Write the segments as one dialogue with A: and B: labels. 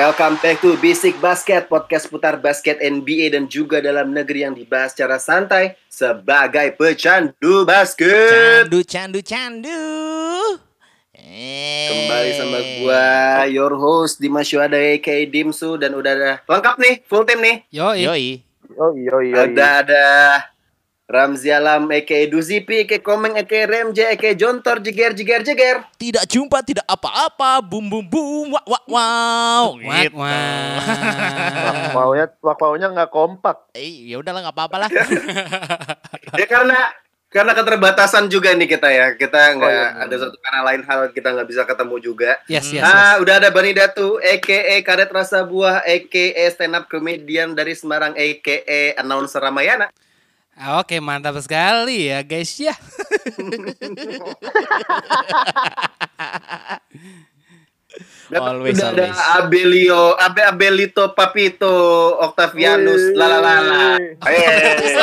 A: Welcome back to Basic Basket, podcast putar basket NBA dan juga dalam negeri yang dibahas secara santai sebagai pecandu basket.
B: Candu, candu, candu. Eh.
A: Kembali sama gua, your host Dimas Yuada aka Dimsu dan udah ada lengkap nih, full tim nih.
C: Yo,
B: Yoi.
D: Oh iya iya.
A: Ada ada Ramzi Alam aka Duzipi, aka Komeng, aka Remje, aka Jontor, jeger jeger jeger.
B: Tidak jumpa, tidak apa-apa. Bum, bum, bum. Wah, wah, wow. Gitu.
C: wah.
D: Maunya maunya nggak kompak.
B: Eh, ya udahlah nggak apa-apa lah.
A: Ya karena karena keterbatasan juga nih kita ya. Kita nggak
D: iya, iya.
A: ada satu karena lain hal kita nggak bisa ketemu juga.
C: Yes, yes,
A: ah,
C: yes.
A: udah ada Bani Datu, a.k.a. Karet Rasa Buah, a.k.a. stand up comedian dari Semarang, a.k.a. announcer Ramayana.
C: Oke, mantap sekali ya, guys ya.
B: Always,
A: udah ada
B: always.
A: Abelio, Abe Abelito Papito, Octavianus, lalalala. Eh,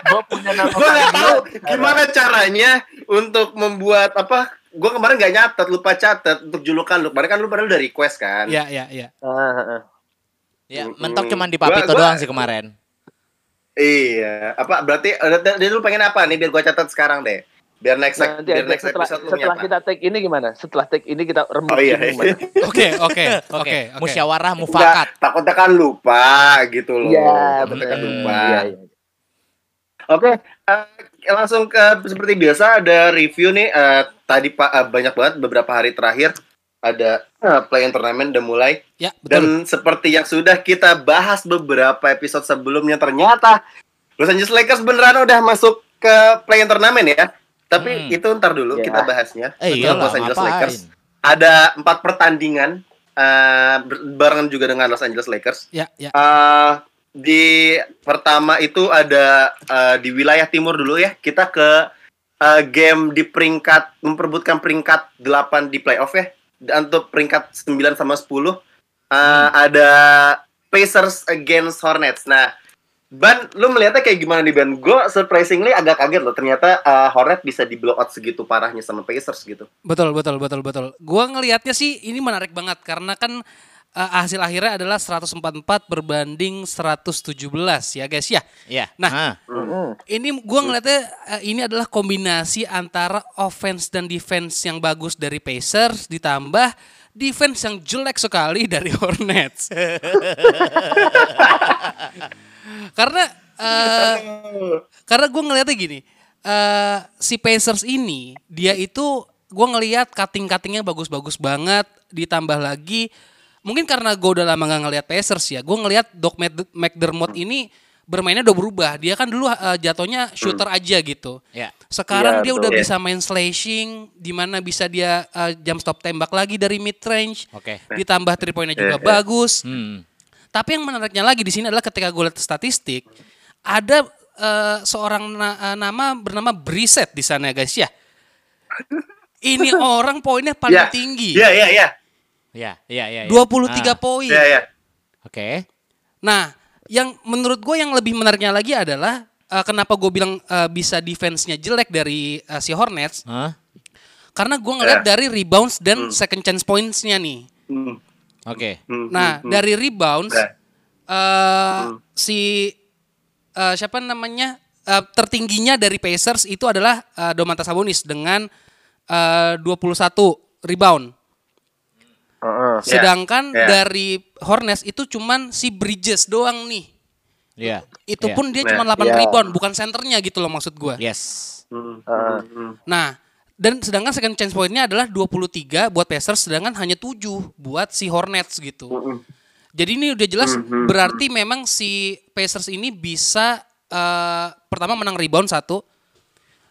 D: Gue punya nama.
A: gue nggak tahu gimana caranya untuk membuat apa. Gue kemarin nggak nyatet, lupa catat untuk julukan lu. Kemarin kan lu padahal udah request kan.
C: Ya, ya, ya.
D: Ah, ah, ah.
B: ya, mentok cuman di
A: Gua-
B: Papito
A: gua-
B: doang sih kemarin.
A: Iya, apa berarti eh, dia dulu pengen apa nih biar gua catat sekarang deh. Biar next
D: Nanti
A: biar next
D: setelah,
A: episode lu
D: setelah kita take ini gimana? Setelah take ini kita remuk
A: Oh iya.
C: Oke, oke, oke.
B: Musyawarah mufakat.
A: takutnya kan lupa gitu loh.
D: Iya, betul.
A: kan lupa.
D: Iya, iya.
A: Oke, eh, langsung ke seperti biasa ada review nih. eh, tadi Pak eh, banyak banget beberapa hari terakhir ada eh, play in turnamen udah mulai
C: Ya, betul.
A: dan seperti yang sudah kita bahas beberapa episode sebelumnya ternyata Los Angeles Lakers beneran udah masuk ke play in turnamen ya. Tapi
B: Hmm.
A: itu ntar dulu
D: Ya.
A: kita bahasnya.
B: Eh, iyalah,
A: Los Angeles
B: ngapain?
A: Lakers. Ada empat pertandingan eh, ber- barengan juga dengan Los Angeles Lakers.
C: Ya, ya.
A: Eh, di pertama itu ada eh, di wilayah timur dulu ya. Kita ke eh, game di peringkat memperebutkan peringkat 8 di playoff ya. Dan untuk peringkat 9 sama 10 eh, ada Pacers against Hornets. Nah, Ban, lu melihatnya kayak gimana nih Ban? Gue surprisingly agak kaget loh. Ternyata eh, Hornets bisa di blow out segitu parahnya sama Pacers gitu.
C: Betul, betul, betul, betul. Gua ngelihatnya sih ini menarik banget karena kan eh, hasil akhirnya adalah 144 berbanding 117 ya, guys ya.
B: Iya.
C: Nah,
B: Ah.
C: Ini gua ngeliatnya eh, ini adalah kombinasi antara offense dan defense yang bagus dari Pacers ditambah defense yang jelek sekali dari Hornets. karena eh, karena gue ngeliatnya gini, eh, si Pacers ini dia itu gue ngeliat cutting cuttingnya bagus-bagus banget, ditambah lagi mungkin karena gue udah lama gak ngeliat Pacers ya, gue ngeliat Doc Mc- McDermott ini bermainnya udah berubah. Dia kan dulu eh, jatuhnya shooter aja gitu.
B: Ya.
C: Sekarang
D: Iya,
C: dia
D: betul.
C: udah
A: Iya.
C: bisa main slashing, di mana bisa dia eh, jam stop tembak lagi dari mid range.
B: Oke.
C: Ditambah three pointnya juga
A: iya.
C: bagus.
B: Hmm.
C: Tapi yang menariknya lagi di sini adalah ketika gue lihat statistik, ada eh, seorang na- nama bernama Brissett di sana guys ya. Ini orang poinnya paling
A: Ya.
C: tinggi.
A: Iya, iya, iya.
B: Ya, ya, ya. ya.
C: 23
B: Ah,
C: poin.
A: Iya, iya.
B: Oke.
C: Nah, yang menurut gue yang lebih menariknya lagi adalah eh, kenapa gue bilang eh, bisa defense-nya jelek dari eh, si Hornets
B: Hah?
C: karena gue ngeliat
A: Ya.
C: dari rebounds dan second chance points-nya nih.
A: Hmm,
B: Oke.
A: hmm,
C: Nah,
A: hmm, hmm.
C: dari rebounds
A: Ya.
C: eh si eh, siapa namanya eh, tertingginya dari Pacers itu adalah eh, Domantas Sabonis dengan eh, 21 rebound. Sedangkan
A: ya.
C: dari Hornets itu cuman si Bridges doang nih.
B: Iya.
C: Itu
B: Iya.
C: pun dia cuma 8
D: iya.
C: rebound, bukan senternya gitu loh maksud gua.
B: Yes.
A: Hmm, hmm, hmm.
C: Nah, dan sedangkan second chance pointnya adalah 23 buat Pacers sedangkan hanya 7 buat si Hornets gitu.
A: Hmm.
C: Jadi ini udah jelas
A: Mhm.
C: berarti memang si Pacers ini bisa eh, pertama menang rebound satu.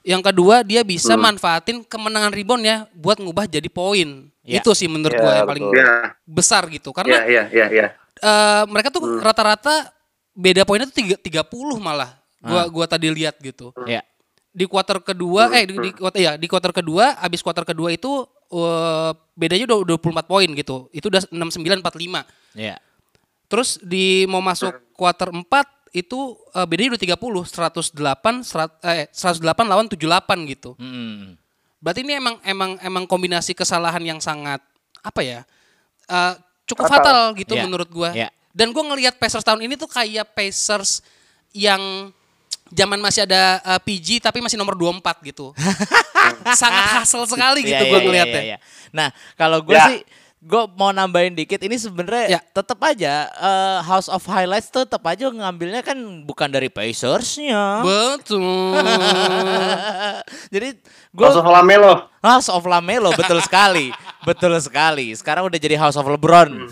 C: Yang kedua dia bisa
A: Hmm.
C: manfaatin kemenangan reboundnya buat ngubah jadi poin.
E: Ya.
C: Itu sih menurut
D: Ya,
C: gua yang paling.
A: Iya,
C: besar gitu. Karena
A: iya, iya, iya.
C: eh, mereka tuh
A: Hmm.
C: rata-rata beda poinnya tuh tiga- 30 malah. Gua
E: Ah.
C: gua tadi lihat gitu.
E: Ya.
C: Di kuarter kedua eh di, di kuarter ya di kuarter kedua abis kuarter kedua itu eh, bedanya udah 24 poin gitu. Itu udah 69 45.
E: Ya.
C: Terus di mau masuk kuarter 4 itu eh, bedanya udah 30 108 serat- eh 108 lawan 78 gitu.
E: Hmm.
C: Berarti ini emang emang emang kombinasi kesalahan yang sangat apa ya? eh, cukup
D: Fatal.
C: fatal, gitu
E: Ya,
C: menurut gua.
E: ya.
C: Dan gua ngelihat Pacers tahun ini tuh kayak Pacers yang zaman masih ada eh, PG tapi masih nomor 24 gitu. sangat hasil sekali gitu
E: Iya,
C: gua
E: iya,
C: ngelihatnya.
E: iya, iya. Nah, kalau gue
A: Ya.
E: sih gue mau nambahin dikit ini sebenarnya
C: Ya.
E: tetap aja eh, House of Highlights tuh tetap aja ngambilnya kan bukan dari Pacersnya.
C: Betul.
E: Jadi gue
A: House of Lamelo.
E: House of Lamelo betul sekali, betul sekali. Sekarang udah jadi House of LeBron.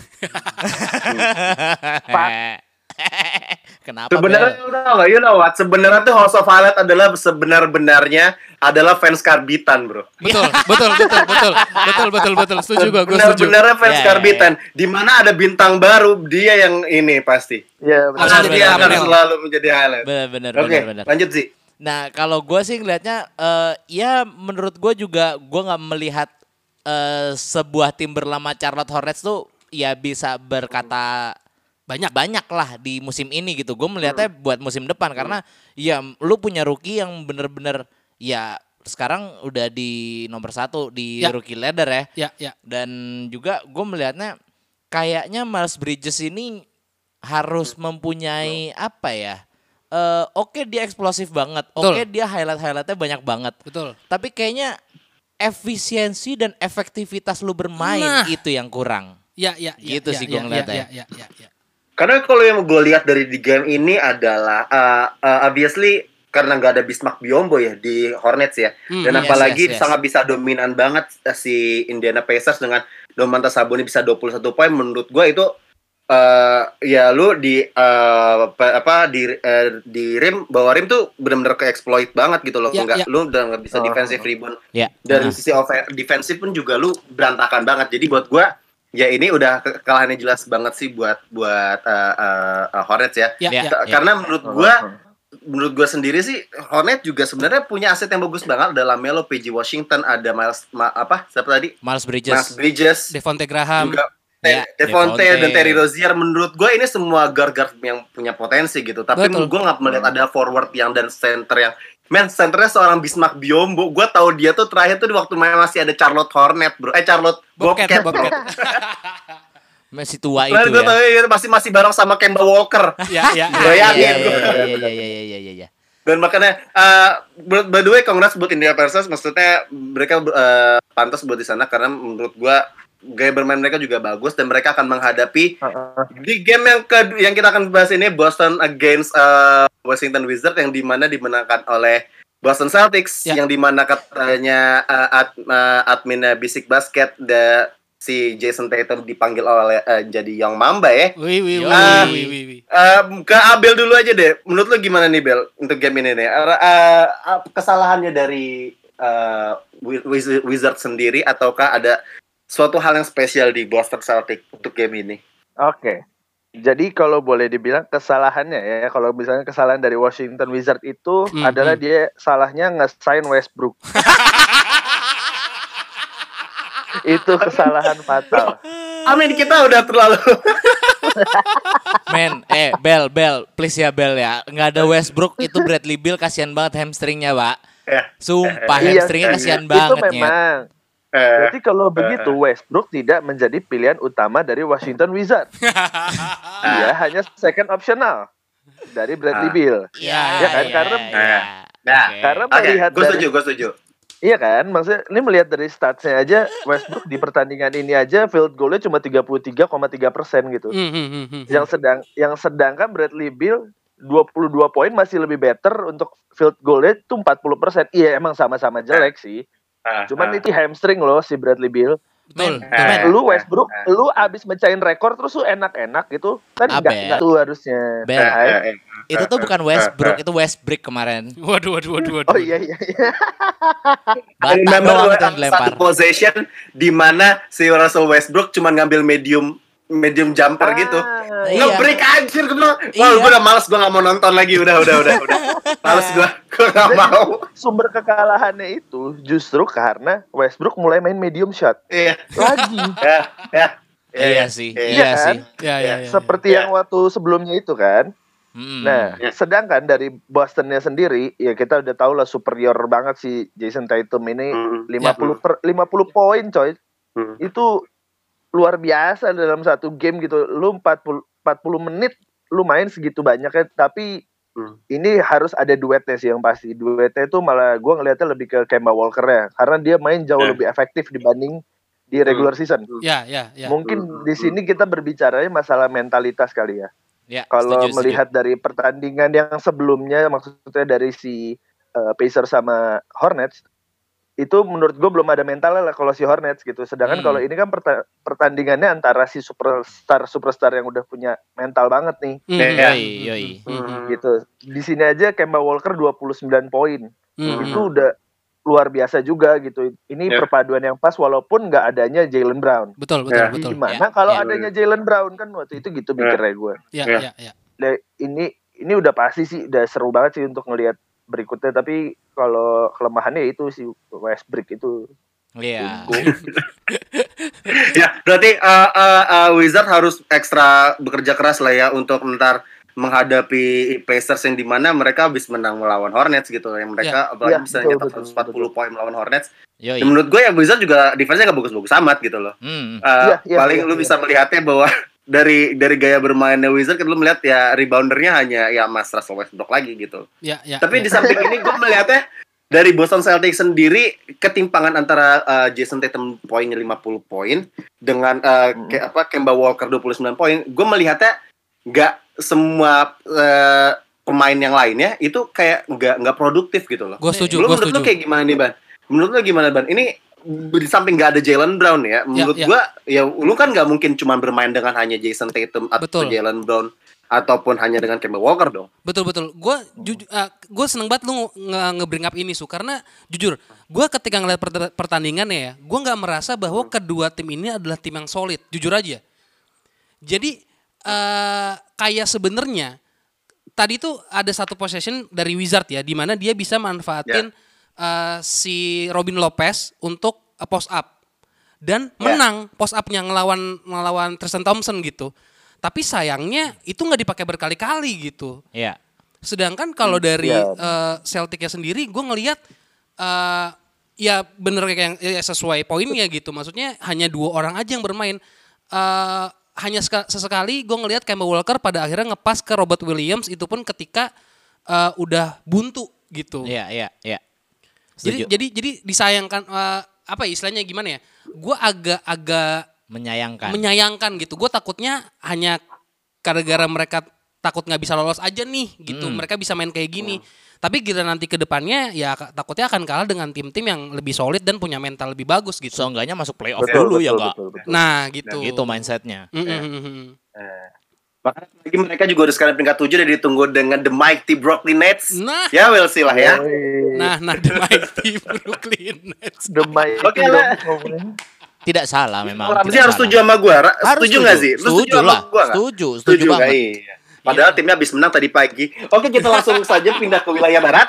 E: Kenapa?
A: Sebenarnya gak, you know what? Sebenarnya tuh House of Highlight adalah sebenar-benarnya adalah fans karbitan, bro.
C: betul, betul, betul, betul, betul, betul, betul. Setuju gua, gua setuju.
A: Benar-benarnya fans
E: Ya, ya,
A: karbitan. Di mana ada bintang baru, dia yang ini pasti.
D: Iya,
A: Karena
D: benar.
C: jadi
A: dia akan selalu menjadi highlight.
E: Bener,
A: Oke,
E: bener, bener.
A: lanjut sih.
E: Nah, kalau gue sih ngelihatnya, eh ya menurut gue juga gue nggak melihat eh sebuah tim berlama Charlotte Hornets tuh ya bisa berkata banyak banyak lah di musim ini gitu. Gue melihatnya buat musim depan karena ya lu punya rookie yang bener-bener ya sekarang udah di nomor satu di
C: Ya.
E: rookie ladder ya.
C: Ya, ya.
E: Dan juga gue melihatnya kayaknya Miles Bridges ini harus mempunyai apa ya? Eh, Oke dia eksplosif banget, oke dia highlight highlightnya banyak banget.
C: Betul.
E: Tapi kayaknya efisiensi dan efektivitas lu bermain
C: Nah.
E: itu yang kurang.
C: Ya, ya, ya.
E: Gitu
C: ya,
E: sih
C: ya,
E: gua ngeliatnya.
C: Ya, ya, ya, ya.
A: Karena kalau yang gue lihat dari di game ini adalah uh, uh, obviously karena nggak ada Bismarck Biombo ya di Hornets ya.
C: Hmm,
A: Dan
E: yes,
A: apalagi
E: yes, yes.
A: sangat bisa dominan banget uh, si Indiana Pacers dengan Domantas Sabonis bisa 21 poin menurut gue itu uh, ya lu di uh, apa, apa di uh, di rim bawah rim tuh benar-benar ke exploit banget gitu loh.
C: Ya,
A: Enggak
C: ya.
A: lu udah nggak bisa
D: Oh.
A: defensive rebound
E: Ya.
A: dari
E: Nah,
A: sisi off- defensif pun juga lu berantakan banget. Jadi buat gua ya ini udah ke- kekalahannya jelas banget sih buat buat uh, uh, uh, Hornets ya.
C: Ya,
E: Ya.
C: ya.
A: Ka- Karena menurut gua menurut gua sendiri sih Hornet juga sebenarnya punya aset yang bagus banget. Ada Lamelo, PG Washington, ada Miles ma- apa? Siapa tadi?
E: Miles Bridges.
A: Miles Bridges.
C: Devonte Graham.
A: juga
E: Ya,
A: Te- Devonte
E: Devonte.
A: dan Terry Rozier menurut gue ini semua guard-guard yang punya potensi gitu tapi
C: Betul.
A: gue nggak melihat ada forward yang dan center yang men centernya seorang Bismarck Biombo gue tahu dia tuh terakhir tuh di waktu main masih ada Charlotte Hornet bro eh Charlotte
C: Bobcat,
A: Bobcat,
C: Bobcat.
E: Masih tua itu
A: Gue
E: ya.
A: tahu ya, masih masih bareng sama Kemba Walker
C: Ya, ya, ya.
E: Iya, iya, iya, iya, iya, iya, iya, iya.
A: dan makanya uh, by by the way congrats buat India Pacers maksudnya mereka uh, pantas buat di sana karena menurut gue gaya bermain mereka juga bagus dan mereka akan menghadapi Di game yang ke yang kita akan bahas ini Boston against uh, Washington Wizards yang di mana dimenangkan oleh Boston Celtics
C: Ya.
A: yang di mana katanya uh, ad, uh, adminnya Basic Basket the si Jason Tatum dipanggil oleh uh, jadi Young Mamba ya.
C: Wih, wih, wih,
A: Ah.
C: wih, wih, wih.
A: Um, ke Abel dulu aja deh. Menurut lu gimana nih Bel untuk game ini nih? Uh, uh, uh, kesalahannya dari uh, Wi- Wiz- Wizards sendiri ataukah ada suatu hal yang spesial di Boston Celtics untuk game ini?
D: Oke. Jadi kalau boleh dibilang kesalahannya ya, kalau misalnya kesalahan dari Washington Wizard itu
C: Hmm,
D: adalah
C: hmm.
D: dia salahnya nge-sign Westbrook. itu kesalahan fatal.
A: Amin kita udah terlalu
E: Men, eh Bel, Bel, please ya Bel ya. Nggak ada Westbrook itu Bradley Bill kasihan banget hamstringnya, Pak.
A: ya.
E: Sumpah
D: Iya,
E: hamstringnya kasihan
D: itu
E: banget ya.
D: memang. Berarti kalau begitu Westbrook tidak menjadi pilihan utama dari Washington Wizard. Dia hanya second optional dari Bradley
A: Ah.
D: Bill.
E: Iya,
D: Ya kan,
E: iya,
D: karena-
E: iya.
A: Nah,
E: Oke.
D: Karena melihat
A: gue
D: dari
A: setuju, gue setuju.
D: Iya kan, maksudnya ini melihat dari statsnya aja Westbrook di pertandingan ini aja field goalnya cuma 33,3 persen gitu.
C: Hmm, hmm, hmm.
D: Yang sedang yang sedangkan Bradley Bill 22 poin masih lebih better untuk field goalnya itu 40 persen. Iya emang sama-sama jelek sih.
A: Ah,
D: Cuman
A: ah.
D: itu hamstring loh si Bradley Bill.
C: Betul,
E: Men,
C: betul.
E: men.
D: Lu Westbrook, lu abis mecahin rekor terus lu enak-enak gitu. Kan enggak enggak tuh harusnya.
E: Ben.
A: Eh, eh, eh.
E: Itu tuh bukan Westbrook, itu Westbrick kemarin.
C: Waduh, waduh, waduh, waduh.
D: Oh iya iya iya.
E: Bata
A: Remember
E: doang itu yang dilempar.
A: satu possession di mana si Russell Westbrook cuma ngambil medium medium jumper gitu.
D: Ah,
E: Iya.
A: Nge-break anjir gue bilang,
E: Iya.
A: Wah, gue udah males, gue gak mau nonton lagi, udah, udah, udah, udah. Males gue, gue gak mau.
D: Sumber kekalahannya itu justru karena Westbrook mulai main medium shot.
A: Iya,
D: Lagi.
A: ya, ya.
E: Iya sih,
A: Iya
E: iya
D: kan?
E: sih.
C: Ya, ya, ya.
D: Seperti
A: Iya.
D: yang waktu sebelumnya itu kan.
E: Mm.
D: Nah,
A: Ya.
D: sedangkan dari Bostonnya sendiri, ya kita udah tahu lah superior banget si Jason Tatum ini
A: Hmm.
D: 50 per 50 poin coy.
A: Hmm.
D: Itu luar biasa dalam satu game gitu. Lu 40 40 menit lu main segitu banyaknya tapi
A: Hmm.
D: ini harus ada duetnya sih yang pasti. Duetnya itu malah gua ngelihatnya lebih ke Kemba Walker ya karena dia main jauh
A: Ya.
D: lebih efektif dibanding di regular season.
C: Ya, ya, ya.
D: Mungkin
A: Hmm.
D: di sini kita berbicaranya masalah mentalitas kali ya.
E: Ya,
D: Kalau
E: setuju, setuju.
D: melihat dari pertandingan yang sebelumnya, maksudnya dari si uh, Pacers sama Hornets, itu menurut gue belum ada mentalnya lah kalau si Hornets gitu. Sedangkan
E: Hmm.
D: kalau ini kan perta- pertandingannya antara si superstar superstar yang udah punya mental banget nih,
C: Hmm,
A: Ya.
E: Yoi, yoi.
A: Hmm.
D: gitu. Di sini aja Kemba Walker 29 poin,
C: hmm,
D: itu udah luar biasa juga gitu. Ini
A: Ya.
D: perpaduan yang pas walaupun nggak adanya Jalen Brown.
C: Betul, betul,
A: Ya.
C: betul.
D: Gimana
E: Ya,
D: kalau
E: ya.
D: adanya Jalen Brown kan waktu itu gitu mikirnya gue.
C: Ya,
A: Ya.
C: ya, ya.
D: Nah, ini ini udah pasti sih udah seru banget sih untuk ngelihat berikutnya tapi kalau kelemahannya itu si Westbrook itu
E: Iya.
A: Ya, berarti uh, uh, uh, Wizard harus ekstra bekerja keras lah ya untuk ntar menghadapi Pacers yang di mana mereka habis menang melawan Hornets gitu yang mereka apalagi
D: Ya,
A: bisa
D: betul,
A: nyetak
D: betul,
A: 140 poin melawan Hornets.
E: Yoi.
A: Dan menurut gue ya Wizard juga defense-nya gak bagus-bagus amat gitu loh.
E: Hmm.
A: Uh,
D: Iya, iya,
A: paling
D: iya,
A: lu
D: iya.
A: bisa melihatnya bahwa dari dari gaya bermainnya Wizard kan lu melihat ya rebounder-nya hanya ya Mas Russell Westbrook lagi gitu.
C: Ya, ya.
A: Tapi
C: ya.
A: di samping ini gue melihatnya dari Boston Celtics sendiri ketimpangan antara uh, Jason Tatum poinnya 50 poin dengan uh,
D: Hmm.
A: ke- apa Kemba Walker 29 poin, gue melihatnya nggak semua uh, pemain yang lainnya itu kayak nggak nggak produktif gitu loh.
C: Gue setuju,
A: Lu menurut lu
C: setuju.
A: kayak gimana nih Ban? Menurut lu gimana Ban? Ini di samping nggak ada Jalen Brown ya, menurut
C: ya.
A: gua ya lu kan nggak mungkin cuma bermain dengan hanya Jason Tatum atau
C: Betul.
A: Jalen Brown ataupun hanya dengan Kemba Walker dong.
C: Betul betul. Gue jujur, gue seneng banget lu nge, nge-bring up ini su karena jujur, gue ketika ngeliat per- pertandingannya ya, gue nggak merasa bahwa kedua tim ini adalah tim yang solid. Jujur aja. Jadi eh kayak sebenarnya tadi tuh ada satu possession dari Wizard ya, di mana dia bisa manfaatin eh, si Robin Lopez untuk eh, post up dan menang post upnya ngelawan ngelawan Tristan Thompson gitu. Tapi sayangnya itu nggak dipakai berkali-kali gitu.
E: Iya.
C: Sedangkan kalau dari
D: iya.
C: eh, Celtic-nya sendiri, gue ngelihat eh, ya bener kayak yang ya sesuai poinnya gitu. Maksudnya hanya dua orang aja yang bermain. Eh, hanya seka- sesekali gue ngelihat Kemba Walker pada akhirnya ngepas ke Robert Williams itu pun ketika eh, udah buntu gitu.
E: Iya, iya, iya.
C: Jadi
E: Setuju.
C: jadi jadi disayangkan eh, apa ya istilahnya gimana ya? Gue agak-agak
E: menyayangkan.
C: menyayangkan gitu. Gue takutnya hanya gara-gara mereka takut nggak bisa lolos aja nih gitu.
E: Hmm.
C: Mereka bisa main kayak gini. Tapi kita nanti ke depannya ya takutnya akan kalah dengan tim-tim yang lebih solid dan punya mental lebih bagus gitu.
E: Seenggaknya masuk playoff
D: Betul,
E: dulu ya
D: betul,
E: enggak.
D: betul, betul.
C: Nah gitu.
E: Gitu mindsetnya.
C: Mm, mm, mm.
A: Lagi mereka juga udah sekarang peringkat 7 dan ditunggu dengan The Mighty Brooklyn Nets.
C: Nah,
A: Ya, we'll see lah ya.
C: Nah, nah, the mighty Brooklyn Nets.
D: The Mighty
A: Oke lah.
D: ngomongnya.
E: Tidak salah memang.
A: Ramzi
E: tidak
A: harus
E: salah.
A: setuju sama gue.
E: Harus
A: Setuju nggak sih? Lu
E: Setuju
A: sama
E: lah.
A: gua?
E: Setuju, setuju
A: nggak?
E: banget.
A: Iya. Padahal timnya habis menang tadi pagi. Oke, kita langsung saja pindah ke wilayah barat.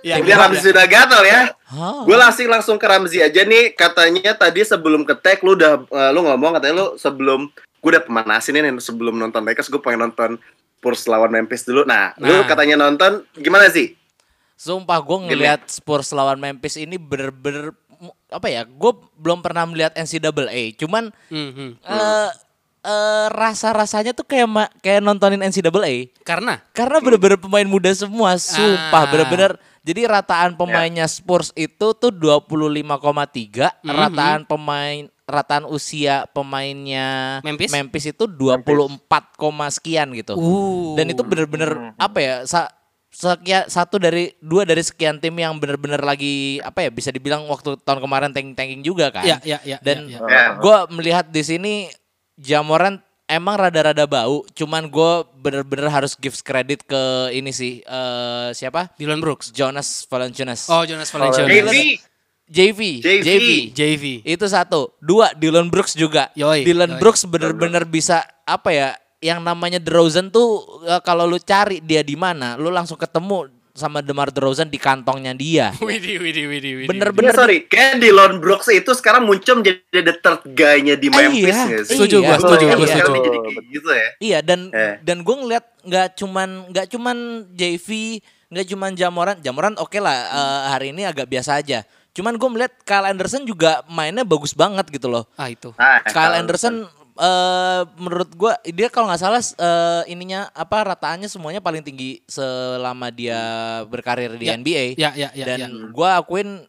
C: Ya,
A: Biar Ramzi sudah gatal ya.
E: Hah.
A: Gue langsung langsung ke Ramzi aja nih. Katanya tadi sebelum ke tag lu udah eh, lu ngomong katanya lu sebelum gue udah pemanasin nih sebelum nonton Lakers gue pengen nonton Spurs lawan Memphis dulu. Nah, lu
C: Nah.
A: katanya nonton gimana sih?
E: Sumpah gue ngelihat Spurs lawan Memphis ini bener-bener apa ya? Gue belum pernah melihat NCAA. Cuman
C: Hmm, hmm.
E: eh eh, rasa-rasanya tuh kayak ma- kayak nontonin NCAA.
C: Karena
E: Karena bener-bener pemain muda semua, sumpah
C: Ah.
E: bener-bener. Jadi rataan pemainnya Spurs itu tuh 25,3,
C: Mhm.
E: rataan pemain rataan usia pemainnya
C: Memphis?
E: itu 24, koma sekian gitu.
C: uh
E: Dan itu bener-bener apa ya? sa- sekian satu dari dua dari sekian tim yang bener-bener lagi apa ya bisa dibilang waktu tahun kemarin tanking tanking juga kan.
C: Iya, iya, iya,
E: Dan
C: iya,
A: iya.
E: gue melihat di sini Jamoran emang rada-rada bau, cuman gue bener-bener harus give credit ke ini sih eh, siapa?
C: Dylan Brooks.
E: Jonas Valanciunas.
C: Oh, Jonas Valanciunas.
A: JV
E: JV,
A: JV.
E: JV. Itu satu. Dua, Dylan Brooks juga.
C: Yoi,
E: Dylan
C: yoi.
E: Brooks bener-bener bisa apa ya? Yang namanya DeRozan tuh eh, kalau lu cari dia di mana, lu langsung ketemu sama DeMar DeRozan di kantongnya dia.
C: Widih, widih, widih, widih.
A: Iya
E: Bener-bener
A: sorry, kayak Dylan Brooks itu sekarang muncul menjadi the third guy-nya di
E: Ah,
A: Memphis
E: iya.
C: Setuju gua,
E: Iya,
C: setuju,
E: iya.
C: gua setuju.
A: Jadi kayak gitu ya.
E: Iya dan
A: Eh.
E: dan gue ngeliat nggak cuman nggak cuman JV nggak cuman Jamoran Jamoran oke lah eh, hari ini agak biasa aja. Cuman gue melihat Kyle Anderson juga mainnya bagus banget gitu loh.
C: Ah, itu.
A: Ah,
E: Kyle Anderson eh menurut gua dia kalau nggak salah eh, ininya apa rataannya semuanya paling tinggi selama dia berkarir di
C: Ya,
E: NBA.
C: ya, ya, ya,
E: Dan
C: ya.
E: gua akuin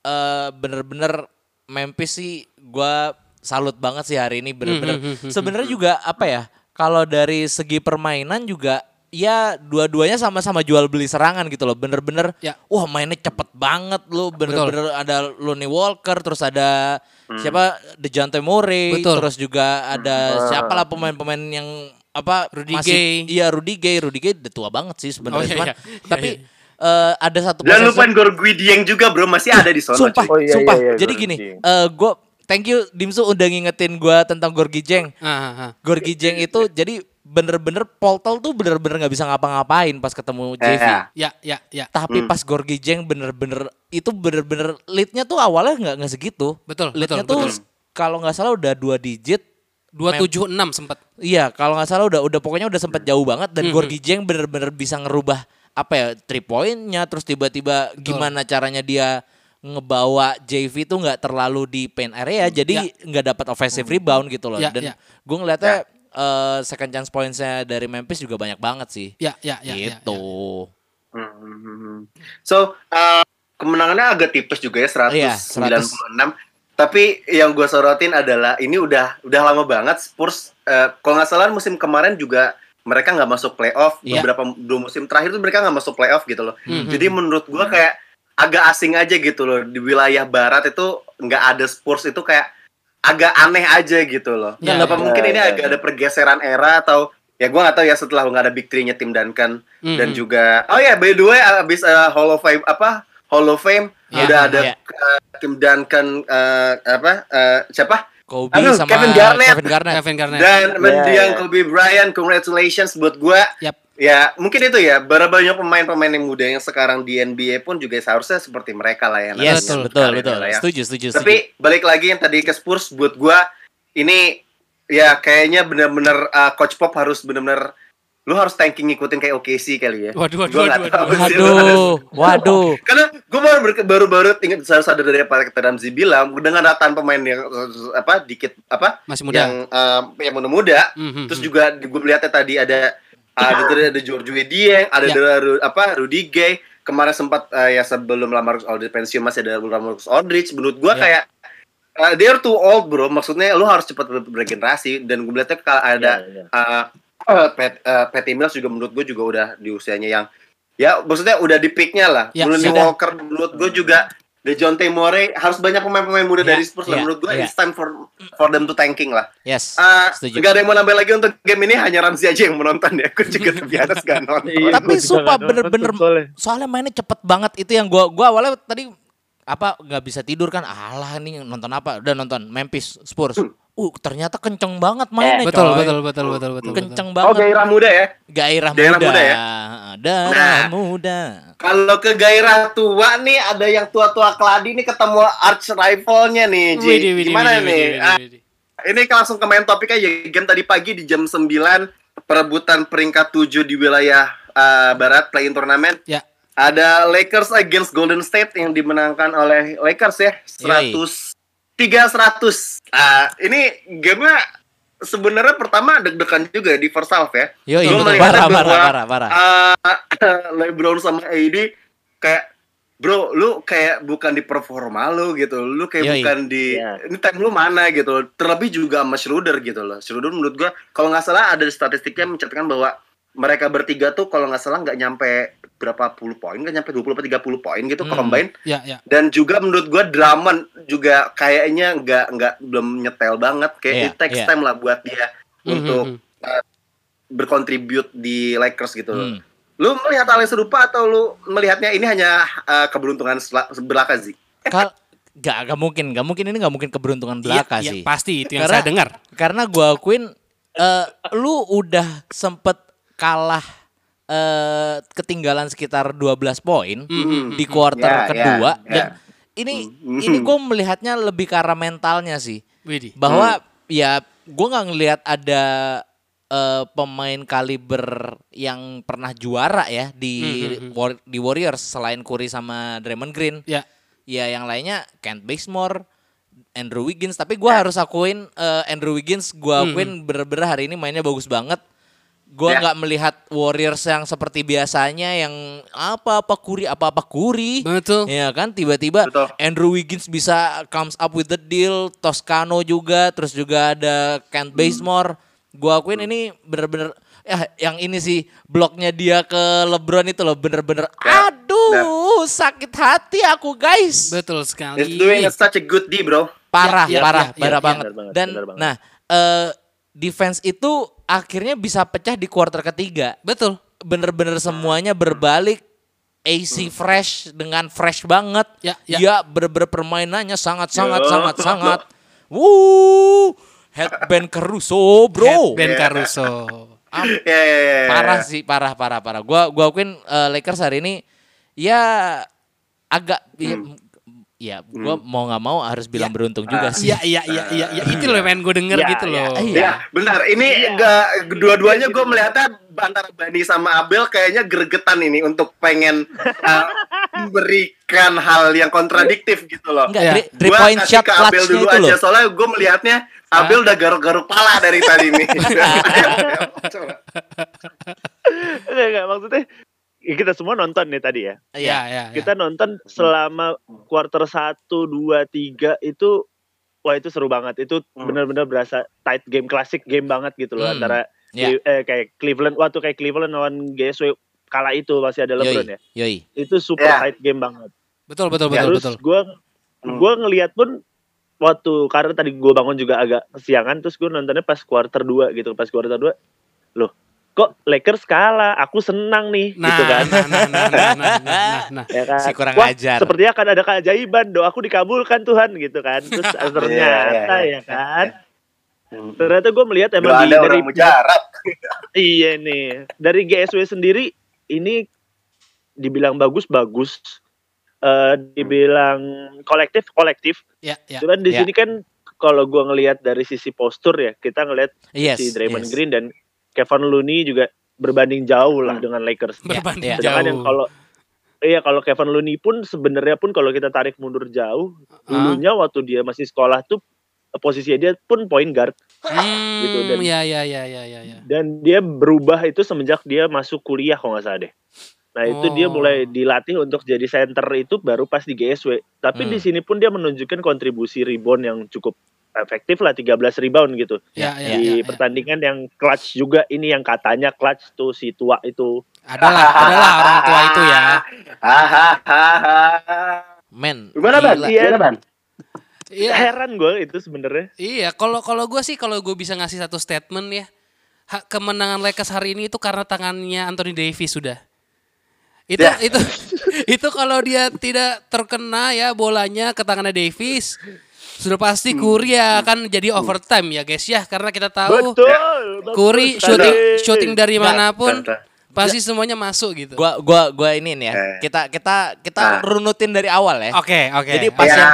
E: eh, bener-bener Memphis sih gua salut banget sih hari ini bener-bener.
C: Hmm,
E: Sebenarnya juga apa ya? Kalau dari segi permainan juga ya dua-duanya sama-sama jual beli serangan gitu loh. Bener-bener
C: Ya.
E: wah mainnya cepet banget lu bener-bener ada Lonnie Walker terus ada siapa Dejounte Murray
C: Betul.
E: terus juga ada siapa lah pemain-pemain yang apa
C: Rudy
E: masih
C: Gay.
E: iya Rudy Gay Rudy Gay udah tua banget sih sebenarnya
C: Oh, iya,
E: cuman
C: iya. Iya,
E: tapi
C: iya.
E: eh, ada satu
A: Dan
E: possession-
A: lupain Gorgui Dieng juga bro, masih ada di sana.
E: sumpah
D: Oh, iya,
E: sumpah
D: iya, iya,
E: jadi gini
D: Dieng.
E: eh gue thank you Dimsu udah ngingetin gue tentang Gorgie Jeng
C: Ah, ah, ah.
E: Gorgie Jeng itu jadi bener-bener Poltel tuh bener-bener nggak bisa ngapa-ngapain pas ketemu JV
A: Iya.
C: Ya, ya, ya.
E: tapi
A: Hmm.
E: pas Gorgie Jeng bener-bener itu bener-bener leadnya tuh awalnya nggak nggak segitu
C: Betul,
E: leadnya
C: betul,
E: tuh
C: betul.
E: kalau nggak salah udah dua digit
C: 276 sempat.
E: Iya, kalau nggak salah udah udah pokoknya udah sempat jauh banget dan
C: Mhm.
E: Gorgie Jeng bener-bener bisa ngerubah apa ya three pointnya terus tiba-tiba gimana caranya dia ngebawa JV tuh nggak terlalu di paint area jadi nggak dapat offensive rebound gitu loh
C: Ya,
E: dan
C: ya.
E: gue ngeliatnya eh, second chance pointsnya dari Memphis juga banyak banget sih
C: Ya, ya, ya. ya,
E: gitu
C: ya.
A: Hmm. So, uh, kemenangannya agak tipis juga ya 196.
E: Iya, 100.
A: Tapi yang gue sorotin adalah ini udah udah lama banget Spurs uh, kalau nggak salah musim kemarin juga mereka nggak masuk playoff
E: Iya.
A: beberapa dua musim terakhir tuh mereka nggak masuk playoff gitu loh.
C: Mhm.
A: Jadi menurut gua kayak agak asing aja gitu loh di wilayah barat itu nggak ada Spurs itu kayak agak aneh aja gitu loh.
C: Ya,
A: Apa
C: ya.
A: mungkin
D: Ya,
A: ini
D: ya,
A: agak
D: ya.
A: ada pergeseran era atau ya gua nggak tahu ya setelah nggak ada big three-nya tim Duncan dan
C: Mhm.
A: juga oh ya by the way abis uh, Hall of Fame apa Hall of Fame
E: Ya,
A: udah ada
E: ya.
A: uh, tim Duncan uh, apa uh, siapa
E: Kobe
A: Aduh,
E: sama
A: Kevin Garnett.
E: Kevin Garnett.
C: Kevin Garnett.
A: dan mendiang
D: ya.
A: Kobe Bryant congratulations buat gua
C: Yap.
A: Ya mungkin itu ya berapa banyak pemain-pemain yang muda yang sekarang di NBA pun juga seharusnya seperti mereka lah ya
E: Yes,
A: nantinya
E: betul, betul.
A: lah ya.
E: Setuju, setuju, setuju.
A: Tapi balik lagi yang tadi ke Spurs buat gua ini ya kayaknya benar-benar uh, coach Pop harus benar-benar lu harus tanking ngikutin kayak OKC kali ya.
C: Waduh, waduh, waduh, waduh.
A: harus-
E: Waduh, waduh.
A: Karena gue baru baru-baru ingat sadar sadar dari apa kata Ramzi bilang dengan rataan pemain yang apa dikit apa
C: Masih muda.
A: yang uh, yang muda-muda
C: Mhm,
A: terus
C: mhm.
A: juga gue melihatnya tadi ada ada ada, ada George Dieng, ada
C: Ya.
A: ada Ru- apa Rudy Gay kemarin sempat uh, ya sebelum Lamarcus Aldridge pensiun masih ada Lamarcus Aldridge menurut gue
E: Ya.
A: kayak uh, they're too old bro maksudnya lu harus cepat ber- bergenerasi dan gue melihatnya kalau ada
D: Iya, iya.
A: uh, uh, Pat, uh, Patty Mills juga menurut gue juga udah di usianya yang ya maksudnya udah di peaknya lah.
C: Ya,
A: Lonnie. Walker menurut gue juga DeJounte Murray harus banyak pemain-pemain muda
E: Ya,
A: dari Spurs lah
E: ya,
A: menurut gue
E: ya.
A: it's time for for them to tanking lah.
E: Yes,
A: Uh,
E: setuju.
A: Gak ada yang mau nambah lagi untuk game ini hanya Ramzi aja yang menonton ya. Aku juga terbiasa gak nonton.
D: Iya,
E: Tapi sumpah bener-bener
D: soalnya.
E: soalnya mainnya cepet banget itu yang gua gua awalnya tadi apa nggak bisa tidur kan alah nih nonton apa udah nonton Memphis Spurs uh ternyata kenceng banget mainnya
C: Betul,
E: coy.
C: betul, betul, betul, betul.
E: kenceng
A: Oh
E: banget
A: gairah muda ya.
E: gairah,
A: Gairah
E: muda,
A: muda ya?
E: darah
A: Nah.
E: muda
A: Kalau ke gairah tua nih ada yang tua-tua keladi nih ketemu arch rivalnya nih. Ji.
C: Widih, widih,
A: Gimana
C: widih,
A: nih?
C: widih,
A: Ah,
C: widih, widih.
A: ini langsung ke main topik aja. Game tadi pagi di jam 9 perebutan peringkat 7 di wilayah uh, barat play-in turnamen.
C: Ya.
A: Ada Lakers against Golden State yang dimenangkan oleh Lakers ya. 100 3 100. Ah, ini gamenya sebenarnya pertama deg-degan juga di first half ya.
E: Betul.
A: melihatnya
E: Parah,
A: bahwa,
E: parah, parah, parah.
A: ah, LeBron sama AD kayak Bro, lu kayak bukan di performa lu gitu. Lu kayak
E: Yoi.
A: bukan di
D: Iya.
A: ini time lu mana gitu. Terlebih juga sama Schroeder gitu loh. Schroeder menurut gua kalau nggak salah ada statistiknya mencatatkan bahwa mereka bertiga tuh kalau nggak salah nggak nyampe berapa puluh poin kan nyampe 20 atau 30 poin gitu
E: Hmm.
A: combine
C: Ya, ya.
A: dan juga menurut gua Drummond juga kayaknya nggak nggak belum nyetel banget kayak
E: Iya,
A: it takes
E: iya.
A: time lah buat dia
C: Mhm,
A: untuk uh, berkontribut di Lakers gitu
E: Hmm.
A: lu melihat hal yang serupa atau lu melihatnya ini hanya uh, keberuntungan belaka sih
E: Kal gak, gak mungkin, gak mungkin ini gak mungkin keberuntungan belaka
C: Iya,
E: sih.
C: iya, pasti itu yang
E: Karena-
C: saya dengar.
E: Karena gua akuin eh, lu udah sempet kalah eh ketinggalan sekitar 12 poin
C: Mhm.
E: di kuarter
A: ya,
E: kedua
A: ya.
E: dan ini
A: Mhm.
E: ini gue melihatnya lebih ke arah mentalnya sih.
C: Widih.
E: Bahwa ya gue nggak ngelihat ada eh, pemain kaliber yang pernah juara ya di
C: Mhm.
E: War- di Warriors selain Curry sama Draymond Green.
C: Ya.
E: Ya yang lainnya Kent Bazemore, Andrew Wiggins. Tapi gua harus akuin eh, Andrew Wiggins gua akuin bener-bener hari ini mainnya bagus banget. Gua
A: Ya.
E: nggak melihat Warriors yang seperti biasanya yang apa-apa Curry apa-apa Curry.
C: Betul.
E: Ya kan tiba-tiba
A: Betul.
E: Andrew Wiggins bisa comes up with the deal, Toscano juga, terus juga ada Kent Bazemore. Gua akuin ini bener-bener ya yang ini sih bloknya dia ke LeBron itu loh bener-bener
A: Ya,
E: aduh sakit hati aku guys.
C: Betul sekali.
A: It's doing such a good D bro
E: Parah,
C: Ya, ya,
E: parah,
C: ya, ya,
E: parah
C: ya,
E: banget.
D: benar banget,
E: Dan
D: banget.
E: nah, eh defense itu akhirnya bisa pecah di kuarter ketiga.
C: Betul.
E: Bener-bener semuanya berbalik. AC fresh dengan fresh banget.
C: Ya, ya.
E: Dia bener-bener permainannya sangat sangat
A: Ya.
E: sangat sangat. Wuh, headband Caruso, bro.
C: Ben
A: Ya.
C: Caruso.
E: Am-
A: ya ya ya
E: parah sih, parah parah parah. Gua gua akuin eh, Lakers hari ini ya agak ya, ya gua mau nggak mau harus bilang beruntung juga sih.
C: Iya, iya, iya, iya, iya. Itu loh yang pengen gue denger
D: Ya,
C: gitu
D: ya,
C: loh.
E: iya.
A: Ya, benar. Ini enggak dua-duanya gue melihatnya antara Bani sama Abel kayaknya gregetan ini untuk pengen uh, memberikan hal yang kontradiktif gitu loh.
E: Enggak,
C: Ya.
E: three,
A: Gua
E: point
A: kasih
E: shot
A: ke Abel dulu
E: itu
A: aja
E: loh.
A: soalnya gue melihatnya Abel udah garuk-garuk pala dari tadi nih. Coba.
D: Enggak, enggak, maksudnya ya kita semua nonton nih tadi ya.
C: Iya,
E: Iya.
C: iya.
D: Kita nonton selama quarter 1, 2, 3 itu wah itu seru banget. Itu
A: Hmm.
D: benar-benar berasa tight game, klasik game banget gitu loh
E: Hmm.
D: antara
E: Ya.
D: Cle- eh, kayak Cleveland waktu kayak Cleveland lawan GSW kala itu masih ada LeBron ya.
E: Yoi.
D: Itu super
A: Ya.
D: tight game banget.
C: Betul, betul, betul,
D: terus
C: betul.
D: gue
A: Hmm.
D: gue ngelihat pun waktu karena tadi gue bangun juga agak kesiangan terus gue nontonnya pas quarter 2 gitu pas quarter 2 loh kok Lakers kalah aku senang nih
C: Nah,
D: gitu kan
C: nah, nah, nah, nah, nah, nah, nah.
D: ya kan
E: Si kurang
D: Wah,
E: ajar.
D: sepertinya akan ada keajaiban doaku dikabulkan Tuhan gitu kan terus ternyata
A: Iya, iya,
D: ya kan ternyata gue melihat emang
A: Doa
D: di,
A: ada
D: dari
A: orang mujarab.
D: iya nih dari GSW sendiri ini dibilang bagus bagus Eh, dibilang kolektif kolektif
C: Ya, ya.
D: Cuman di
E: Ya.
D: sini kan kalau gua ngelihat dari sisi postur ya, kita ngelihat
E: Yes.
D: si Draymond
E: yes.
D: Green dan Kevin Looney juga berbanding jauh lah dengan Lakers.
C: Berbanding
E: ya.
D: Sedangkan
C: jauh.
D: yang kalau Iya kalau Kevin Looney pun sebenarnya pun kalau kita tarik mundur jauh, dulunya waktu dia masih sekolah tuh posisinya dia pun point guard
C: Hmm,
D: gitu, dan-
C: ya, ya, ya, ya, ya, ya.
D: dan dia berubah itu semenjak dia masuk kuliah kalau nggak salah deh. Nah itu dia
C: Oh.
D: mulai dilatih untuk jadi center itu baru pas di GSW. Tapi
E: Hmm.
D: di sini pun dia menunjukkan kontribusi rebound yang cukup efektif lah 13 rebound gitu.
C: Ya, ya,
D: di
C: ya, ya.
D: pertandingan yang clutch juga ini yang katanya clutch tuh si tua itu.
C: Adalah, adalah orang tua itu ya.
E: Men.
A: Gimana ban?
D: Iya.
A: Gimana ban?
C: Iya,
D: Heran gue itu sebenarnya.
C: iya. Kalau kalau gue sih kalau gue bisa ngasih satu statement ya, ha- kemenangan Lakers hari ini itu karena tangannya Anthony Davis sudah. Itu
A: Ya.
C: itu itu kalau dia tidak terkena ya bolanya ke tangannya Davis, sudah pasti
A: Hmm.
C: Curry akan jadi overtime ya guys ya karena kita tahu
D: Betul.
C: Curry
D: sekali.
C: shooting shooting dari mana
A: pun
C: pasti semuanya masuk gitu.
E: Gua gua gua ini nih ya.
A: Eh.
E: Kita kita kita
A: Ah.
E: runutin dari awal ya.
C: Oke, oke.
E: Jadi pas
A: Ya.
E: yang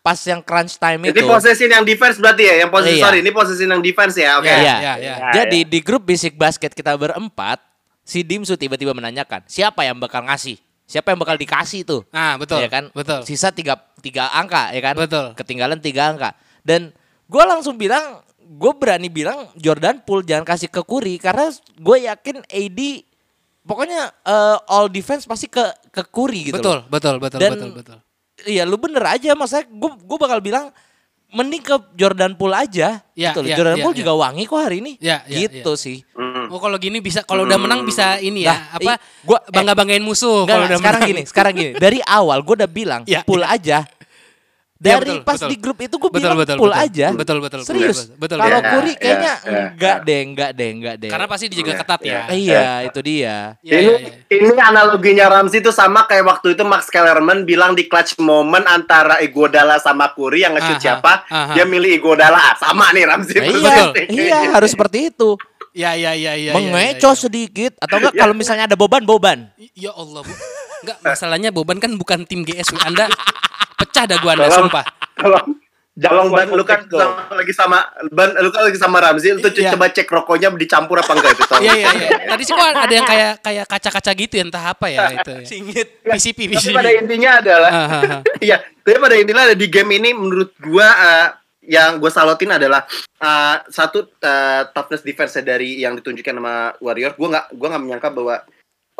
E: pas yang crunch time
A: Ini
E: itu.
A: posisi yang defense berarti ya, yang posisi
E: Iya.
A: sorry, ini posisi yang defense ya, oke.
C: Ya,
E: Iya.
C: ya, ya.
D: Ya,
E: Jadi di grup Basic Basket kita berempat, si Dimsu tiba-tiba menanyakan, siapa yang bakal ngasih? Siapa yang bakal dikasih tuh?
C: Nah, betul.
E: ya kan?
C: Betul.
E: Sisa tiga, tiga angka, ya kan?
C: Betul.
E: Ketinggalan tiga angka. Dan gue langsung bilang, gue berani bilang Jordan Poole jangan kasih ke Curry karena gue yakin AD pokoknya eh, all defense pasti ke ke Curry gitu.
C: betul,
E: loh.
C: betul, betul,
E: Dan-
C: betul, betul.
E: Iya, lu bener aja, maksudnya gue gue bakal bilang mending ke Jordan Poole aja
C: Ya,
E: gitu loh.
C: ya,
E: Jordan
C: ya,
E: Poole
C: ya.
E: juga wangi kok hari ini.
C: Ya, ya,
E: gitu sih.
A: Hmm.
C: Oh kalau gini bisa kalau udah menang bisa ini ya
E: Nah,
C: apa
E: i- gua- eh,
C: bangga banggain musuh
E: Enggak,
C: kalau udah
E: sekarang
C: menang.
E: gini, sekarang gini. Dari awal gue udah bilang
C: Ya,
E: pool
C: ya.
E: aja.
C: Ya,
E: Dari
C: betul,
E: pas
C: betul.
E: di grup itu gue
C: Betul,
E: bilang
C: betul,
E: pool
C: betul.
E: aja.
C: Betul, betul,
E: Serius.
C: betul, betul,
E: Kalau
A: betul.
E: Kuri
A: Ya,
E: kayaknya
A: ya, ya.
E: enggak deh, enggak deh, enggak deh.
C: Karena pasti dijaga
A: Ya,
C: ketat ya.
A: ya.
E: iya, itu dia.
C: Iya,
A: ini,
C: iya, iya.
A: ini analoginya Ramsey itu sama kayak waktu itu Max Kellerman bilang di clutch moment antara Iguodala sama Curry yang nge-shoot
C: Aha,
A: siapa,
C: aha.
A: dia milih Iguodala. Ah, Sama nih Ramsey.
E: Nah, iya, iya harus seperti itu.
C: Iya, iya, iya, iya.
E: Mengecoh
C: iya,
E: sedikit atau enggak kalau misalnya ada beban.
C: iya. Ya Allah, Bu. Enggak, masalahnya Boban kan bukan tim GSW. Anda pecah dah gua Anda,
A: Tolong.
C: sumpah.
A: Kalau Jalong ban lu kan sama, lagi sama ban lu kan lagi sama Ramzi lu tuh
C: Iya.
A: coba cek rokoknya dicampur apa enggak itu tolong.
C: Iya, iya, iya. Tadi sih kok ada yang kayak kayak kaca-kaca gitu ya, entah apa ya itu. Ya.
E: Singit.
C: PCP,
A: Tapi
C: PCP.
A: pada intinya adalah
C: Ah, ah, ah.
A: Iya, tapi pada intinya ada di game ini menurut gua eh, yang gue salotin adalah eh, satu eh, toughness defense dari yang ditunjukkan sama Warriors. Gua nggak gua nggak menyangka bahwa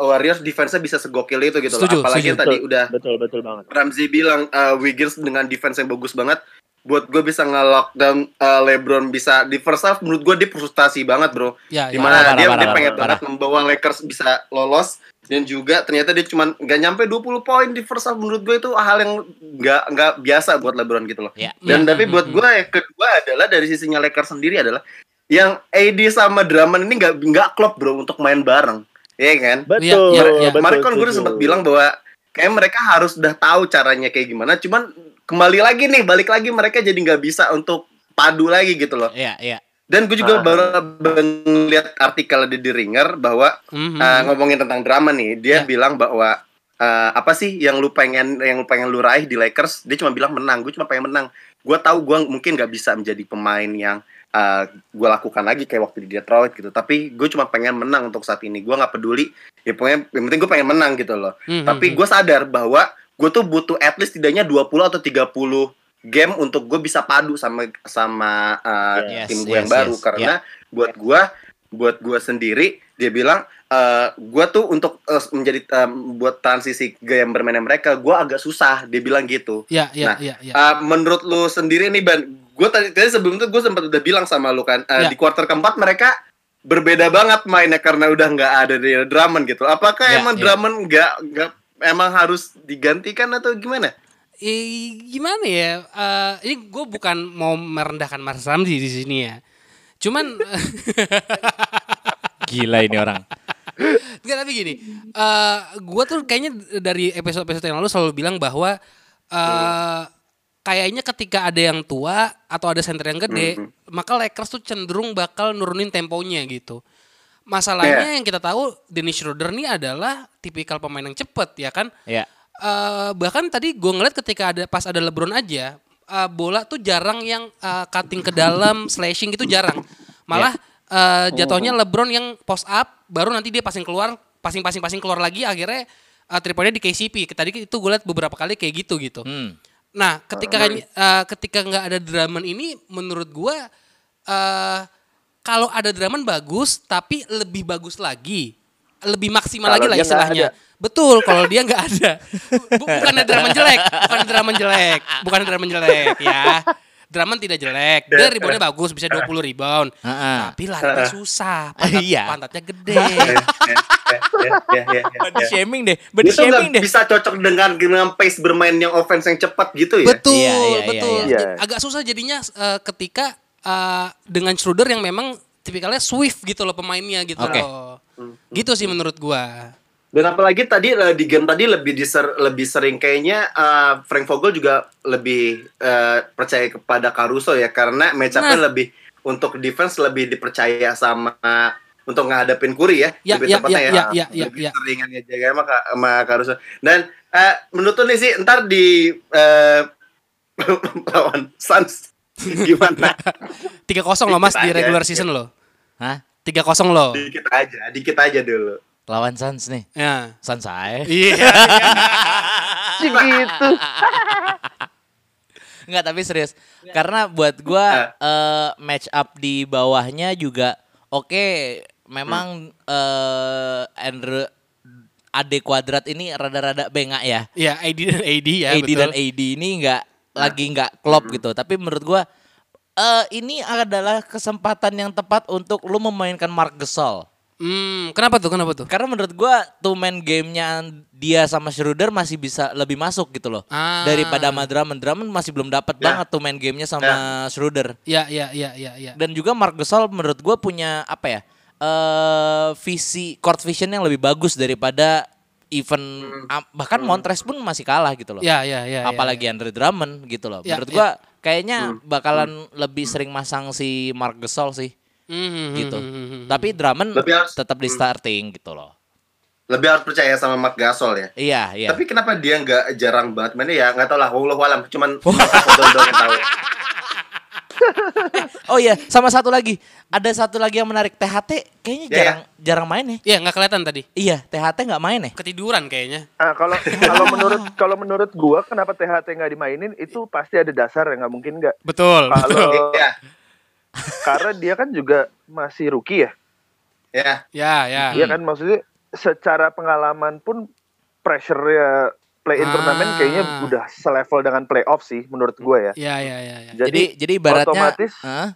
A: Warriors defense-nya bisa segokil itu gitu loh.
C: Setuju,
A: Apalagi yang
C: setuju.
A: tadi udah
D: betul betul banget.
A: Ramzi bilang eh, Wiggins dengan defense yang bagus banget buat gue bisa nge-lockdown eh, LeBron bisa di first half menurut gue dia frustasi banget bro
C: Ya, ya.
A: di mana
E: parah,
A: dia,
E: parah,
A: dia
E: parah,
A: pengen
E: parah.
A: banget membawa Lakers bisa lolos dan juga ternyata dia cuma nggak nyampe 20 poin di first half menurut gue itu hal yang nggak nggak biasa buat LeBron gitu loh
E: Ya.
A: dan
C: Ya,
A: tapi buat
C: mm,
A: gue yang kedua adalah dari sisinya Lakers sendiri adalah yang AD sama Drummond ini nggak nggak klop bro untuk main bareng Iya kan
D: Betul.
C: Iya, iya, iya.
D: betul,
A: Kemarin kan gue sempat bilang bahwa kayak mereka harus udah tahu caranya kayak gimana. Cuman kembali lagi nih, balik lagi mereka jadi nggak bisa untuk padu lagi gitu loh.
E: Iya, iya.
A: Dan gue juga
D: Ah.
A: baru melihat artikel di The Ringer bahwa
C: Mhm.
A: uh, ngomongin tentang drama nih, dia
C: Ya.
A: bilang bahwa uh, apa sih yang lu pengen yang lu pengen lu raih di Lakers? Dia cuma bilang menang. Gue cuma pengen menang. Gue tahu gue mungkin nggak bisa menjadi pemain yang uh, gue lakukan lagi kayak waktu di Detroit gitu. Tapi gue cuma pengen menang untuk saat ini. Gue nggak peduli. Ya pokoknya yang penting gue pengen menang gitu loh.
C: Mhm.
A: Tapi gue sadar bahwa gue tuh butuh at least tidaknya 20 atau 30 game untuk gue bisa padu sama sama uh,
E: Yes,
A: tim gue
E: yes,
A: yang baru
E: yes.
A: karena buat gue buat gue sendiri dia bilang eh gue tuh untuk eh, menjadi eh, buat transisi gaya bermainnya mereka gue agak susah dia bilang gitu
C: Ya, ya,
A: Nah,
C: ya, ya.
A: Eh, menurut lu sendiri nih ban gue tadi, tadi sebelum itu gue sempat udah bilang sama lu kan eh,
C: Ya.
A: di quarter keempat mereka berbeda banget mainnya karena udah nggak ada di Drummond gitu apakah
E: Ya,
A: emang
E: ya.
A: Drummond nggak nggak emang harus digantikan atau gimana
C: Eh, gimana ya? Eh, ini gue bukan mau merendahkan Mas Ramzi di sini ya. Cuman
E: Gila ini orang.
C: Enggak tapi gini, eh gue tuh kayaknya dari episode-episode yang lalu selalu bilang bahwa eh kayaknya ketika ada yang tua atau ada center yang gede, maka Lakers tuh cenderung bakal nurunin temponya gitu. Masalahnya yang kita tahu Dennis Schroeder nih adalah tipikal pemain yang cepet ya kan.
E: Iya.
C: Eh, bahkan tadi gue ngeliat ketika ada pas ada LeBron aja eh, bola tuh jarang yang eh, cutting ke dalam slashing gitu jarang malah eh, jatuhnya LeBron yang post up baru nanti dia passing keluar passing passing passing keluar lagi akhirnya uh, three point-nya di KCP tadi itu gue liat beberapa kali kayak gitu gitu
E: Hmm.
C: Nah, ketika eh, ketika nggak ada Drummond ini, menurut gua eh kalau ada Drummond bagus, tapi lebih bagus lagi, lebih maksimal lagi lah istilahnya.
D: ada.
C: Betul, kalau dia nggak ada, Bu- bukan Drummond jelek, bukan Drummond jelek, bukan Drummond jelek ya. Drummond tidak jelek, dia reboundnya bagus, bisa 20 rebound.
E: Heeh.
C: Tapi larinya susah, pantat,
E: Iya.
C: pantatnya gede.
A: ya, ya, ya, ya,
E: Body
A: ya.
E: shaming deh, body shaming deh.
A: bisa cocok dengan dengan pace bermain yang offense yang cepat gitu ya.
C: Betul,
E: Iya, iya, iya,
C: betul.
D: iya.
C: Jadi Agak susah jadinya eh, ketika eh, dengan Schroeder yang memang tipikalnya swift gitu loh pemainnya gitu
E: Oke.
C: loh. Gitu sih menurut gua.
A: Dan apalagi tadi eh, di game tadi lebih diser, lebih sering kayaknya eh, Frank Vogel juga lebih eh, percaya kepada Caruso ya karena match up-nya
C: Nah.
A: lebih untuk defense lebih dipercaya sama untuk ngadepin Curry ya,
C: Ya,
A: lebih
C: ya,
A: tepatnya
C: ya,
A: ya,
C: ya, ya, ya,
A: lebih
C: ya.
A: seringan ya jaga sama, sama Caruso. Dan eh, menurut nih sih ntar di eh, lawan Suns gimana?
C: 3-0 loh Mas di
A: aja,
C: regular
A: dikit.
C: season loh.
E: Hah?
C: 3-0 loh.
A: dikit aja, dikit aja dulu.
E: Lawan Suns nih.
C: Ya.
E: Suns saya.
C: Iya.
D: Sih gitu.
E: Enggak, tapi serius. Karena buat gua eh, match up di bawahnya juga oke, memang eh Andrew Ade kuadrat ini rada-rada bengak ya.
C: Iya, AD dan AD ya,
E: AD
C: betul.
E: dan AD ini nggak lagi nggak klop gitu. Tapi menurut gua eh ini adalah kesempatan yang tepat untuk lu memainkan Mark Gasol.
C: Hmm, kenapa tuh? Kenapa tuh?
E: Karena menurut gua two man gamenya dia sama Schroeder masih bisa lebih masuk gitu loh.
C: Ah.
E: Daripada sama Drummond. Drummond masih belum dapat
A: Ya.
E: banget two man gamenya sama Schroeder.
C: Ya, ya, ya, ya, ya.
E: Dan juga Mark Gasol menurut gua punya apa ya? eh visi court vision yang lebih bagus daripada even ah, bahkan Montrez pun masih kalah gitu loh.
C: Ya, ya, ya. ya,
E: Apalagi Andre Drummond gitu loh.
C: Ya,
E: Menurut
C: ya.
E: gua kayaknya bakalan lebih sering masang si Mark Gasol sih
C: Hmm,
E: gitu.
C: hmm, hmm, hmm.
E: Tapi Drummond
A: harus-
E: tetap di starting gitu loh.
A: Lebih harus percaya sama Mark Gasol ya.
E: Iya, iya.
A: Tapi kenapa dia nggak jarang banget mainnya ya nggak tahu lah. Wallahu alam. Cuman doang yang tahu.
E: Oh iya, sama satu lagi. Ada satu lagi yang menarik. THT kayaknya
A: Ya,
E: jarang jarang main ya.
C: Iya, nggak kelihatan tadi.
E: Iya, THT nggak main ya.
C: Ketiduran kayaknya.
D: Ah, kalau kalau menurut kalau menurut gua kenapa THT nggak dimainin itu pasti ada dasar ya nggak mungkin nggak.
C: Betul,
D: Kalau
A: Iya.
D: Karena dia kan juga masih rookie ya.
A: Ya.
C: Ya, ya.
D: Iya kan maksudnya secara pengalaman pun pressure ya play in
C: Ah.
D: turnamen kayaknya udah selevel dengan playoff sih menurut gua ya.
C: Ya, ya, ya, ya.
E: Jadi jadi ibaratnya
D: otomatis
E: Hah?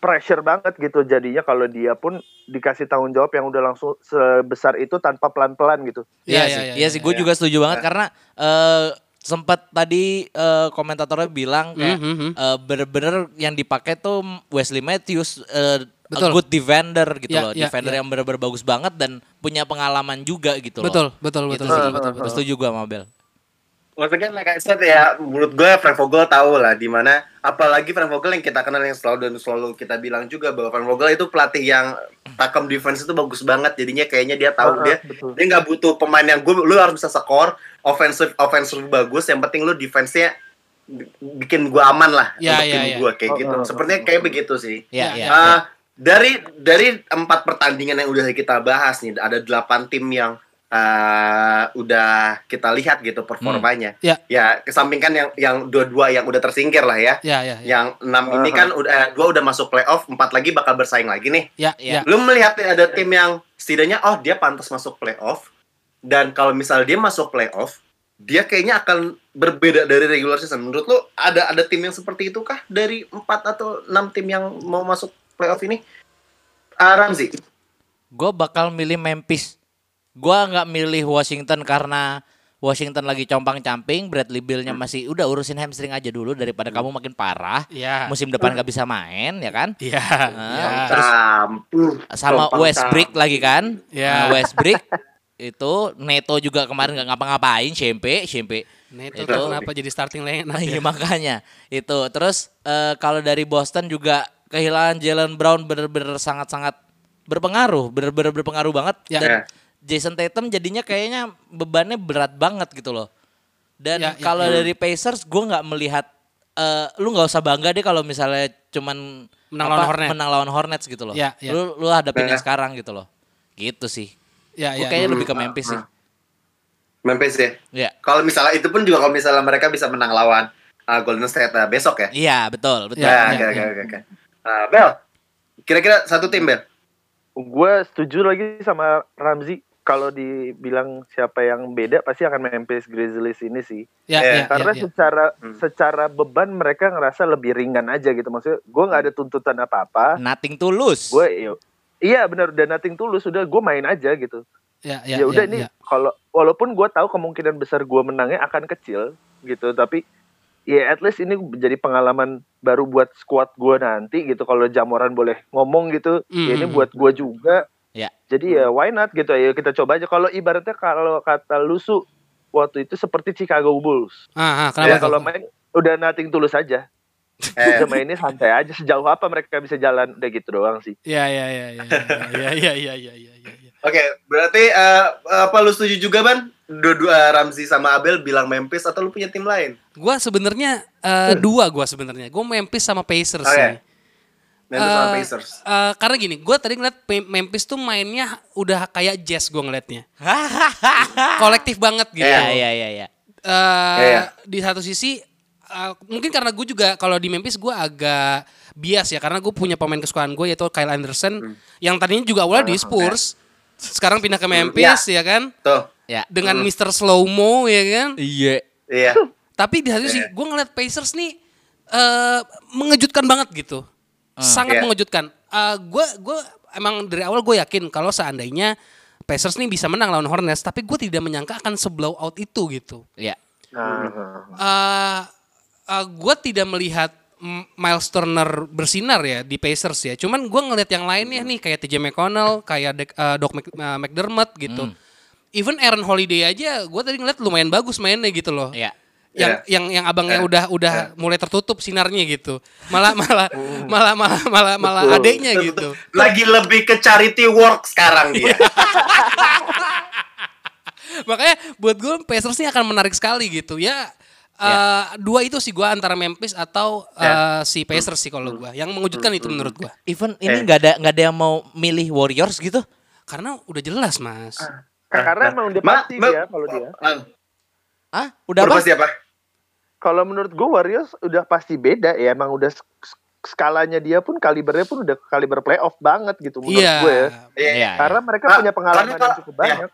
D: pressure banget gitu jadinya kalau dia pun dikasih tanggung jawab yang udah langsung sebesar itu tanpa pelan-pelan gitu.
E: Iya
C: Iya,
E: sih,
C: iya,
E: iya
C: iya,
E: sih. Gue juga setuju banget karena eh sempat tadi eh, komentatornya bilang kayak
C: Mhm, mhm.
E: eh, bener-bener yang dipakai tuh Wesley Matthews a
C: Betul.
E: good defender gitu
C: Ya,
E: loh,
C: ya,
E: defender
C: ya.
E: yang bener-bener bagus banget dan punya pengalaman juga gitu loh.
C: Betul, betul,
E: Gitu
C: betul, betul, betul, betul.
E: Setuju gue sama Bel.
A: Maksudnya like I said ya, menurut gue Frank Vogel tahu lah di mana apalagi Frank Vogel yang kita kenal yang selalu dan selalu kita bilang juga bahwa Frank Vogel itu pelatih yang takem defense itu bagus banget jadinya kayaknya dia tahu
D: Ah,
A: dia
D: betul.
A: dia nggak butuh pemain yang gue lu harus bisa skor offensive offensive bagus yang penting lu defense-nya bikin gue aman lah
C: Ya,
A: untuk
C: ya,
A: tim
C: ya.
A: gue kayak
D: Oh,
A: gitu
D: oh,
A: sepertinya
D: oh,
A: kayak
D: oh.
A: begitu sih
E: Iya,
C: Ya,
E: iya.
C: ya.
A: Ah, dari dari empat pertandingan yang udah kita bahas nih ada delapan tim yang ah, udah kita lihat gitu performanya.
C: Ya.
A: Ya, kesampingkan yang yang dua-dua yang udah tersingkir lah ya.
C: Ya, ya, ya.
A: Yang enam ini kan udah eh, dua udah masuk playoff, empat lagi bakal bersaing lagi nih.
C: Ya,
E: Ya.
C: ya.
A: Lu melihat ada tim yang setidaknya oh dia pantas masuk playoff dan kalau misal dia masuk playoff dia kayaknya akan berbeda dari regular season. Menurut lu ada ada tim yang seperti itu kah dari empat atau enam tim yang mau masuk playoff ini? Ah, Ramzi.
E: Gue bakal milih Memphis. Gue nggak milih Washington karena Washington lagi compang-camping, Bradley Beal-nya masih udah urusin hamstring aja dulu daripada kamu makin parah.
C: Ya.
E: Musim depan nggak bisa main ya kan?
C: Ya.
E: Ah,
C: ya.
E: terus
A: Campur.
E: sama Westbrook lagi kan?
C: Ya.
E: Nah, Westbrook itu Neto juga kemarin nggak ngapa-ngapain, Shempe, Shempe.
C: Neto
E: Itu.
C: tuh kenapa jadi starting line?
E: Nah, iya makanya itu. Terus eh, kalau dari Boston juga kehilangan Jalen Brown bener-bener sangat-sangat berpengaruh, bener-bener berpengaruh banget.
C: Ya.
E: Dan
A: Ya.
E: Jason Tatum jadinya kayaknya bebannya berat banget gitu loh. Dan
C: Ya, ya,
E: kalau
A: ya.
E: dari Pacers, gue nggak melihat, eh, lu nggak usah bangga deh kalau misalnya cuman
C: Menang lawan Hornets.
E: menang lawan Hornets gitu loh.
C: Ya, ya.
E: Lu lu hadapin yang
A: Ya.
E: sekarang gitu loh. Gitu sih.
C: Ya,
E: Gue
C: ya.
E: kayaknya
A: Hmm.
E: lebih ke Memphis sih.
A: Memphis ya.
E: Ya.
A: Kalau misalnya itu pun juga kalau misalnya mereka bisa menang lawan ah, Golden State ah, besok ya.
E: Iya betul betul.
A: Ya,
C: ya,
A: oke,
C: ya.
A: oke, Bel, kira-kira satu tim Bel.
D: Gue setuju lagi sama Ramzi kalau dibilang siapa yang beda pasti akan Memphis Grizzlies ini sih.
C: Ya,
A: Ya,
C: ya,
D: Karena
C: ya, ya.
D: secara
A: Hmm.
D: secara beban mereka ngerasa lebih ringan aja gitu. Maksudnya gue nggak ada tuntutan apa-apa.
E: Nothing tulus.
D: Gue iya benar dan nothing tulus sudah gue main aja gitu.
C: Ya,
D: Ya, udah nih
C: ya.
D: kalau walaupun gue tahu kemungkinan besar gue menangnya akan kecil gitu tapi ya at least ini jadi pengalaman baru buat squad gue nanti gitu kalau Jamoran boleh ngomong gitu ya ini
C: Mhm.
D: buat gue juga
E: Ya.
D: jadi ya why not gitu ayo kita coba aja kalau ibaratnya kalau kata Lusu waktu itu seperti Chicago Bulls
C: Ah, ah,
D: ya,
C: kenapa?
D: kalau
C: tuh?
D: main udah nothing tulus aja
A: Eh,
D: udah mainnya santai aja sejauh apa mereka bisa jalan udah gitu doang sih
C: Ya, ya, ya, ya, ya, ya, ya, ya, ya, ya, ya.
A: Oke, berarti eh, apa lu setuju juga Ban? Dua-dua Ramzi sama Abel bilang Memphis atau lu punya tim lain?
C: Gua sebenarnya eh, dua gua sebenarnya. Gua Memphis sama Pacers
A: Oke.
C: sih.
A: Memphis
C: Eh,
A: Pacers.
C: eh, karena gini, gue tadi ngeliat Memphis tuh mainnya udah kayak jazz gue ngeliatnya. Kolektif banget gitu.
E: Iya iya iya iya.
C: Eh,
A: Iya.
C: Di satu sisi, eh, mungkin karena gue juga kalau di Memphis gue agak bias ya, karena gue punya pemain kesukaan gue yaitu Kyle Anderson, yang tadinya juga awalnya di Spurs, sekarang pindah ke Memphis ya kan,
A: Tuh.
E: Ya.
C: dengan Mr. Slow Mo ya kan.
E: Iya.
A: Iya.
C: Tapi di satu sisi
A: Iya.
C: gue ngeliat Pacers nih eh mengejutkan banget gitu. Sangat
A: Iya.
C: mengejutkan. Gue gue emang dari awal gue yakin kalau seandainya Pacers nih bisa menang lawan Hornets, tapi gue tidak menyangka akan seblow out itu gitu.
E: Ya.
D: Nah,
C: eh eh, gue tidak melihat Miles Turner bersinar ya di Pacers ya. Cuman gue ngeliat yang lainnya nih kayak TJ McConnell, kayak Dek- eh, Doc Mc- eh, McDermott gitu. Even Aaron Holiday aja, gue tadi ngeliat lumayan bagus mainnya gitu loh.
E: Ya.
C: Yang yang yang abangnya udah udah mulai tertutup sinarnya gitu. Malah malah malah malah malah malah
A: Betul.
C: adeknya
A: Betul,
C: gitu.
A: Lagi lebih ke charity work sekarang dia.
C: Makanya buat gue Pacers ini akan menarik sekali gitu ya. eh, dua itu sih gue antara Memphis atau eh, si Pacers sih kalau gue. Yang mengejutkan itu menurut gue.
E: Even ini
A: Eh.
E: nggak ada nggak ada yang mau milih Warriors gitu?
C: Karena udah jelas mas.
D: karena emang udah
A: Ma-
D: pasti
A: ma-
D: dia kalau dia.
A: Ah,
E: Ah, udah
A: Berapa
E: apa?
D: Kalau menurut gue Warriors udah pasti beda ya emang udah sk- sk- skalanya dia pun kalibernya pun udah kaliber playoff banget gitu menurut
C: Iya.
D: gue ya.
E: Iya.
D: Karena mereka
A: Ah,
D: punya pengalaman yang cukup
A: iya.
D: banyak.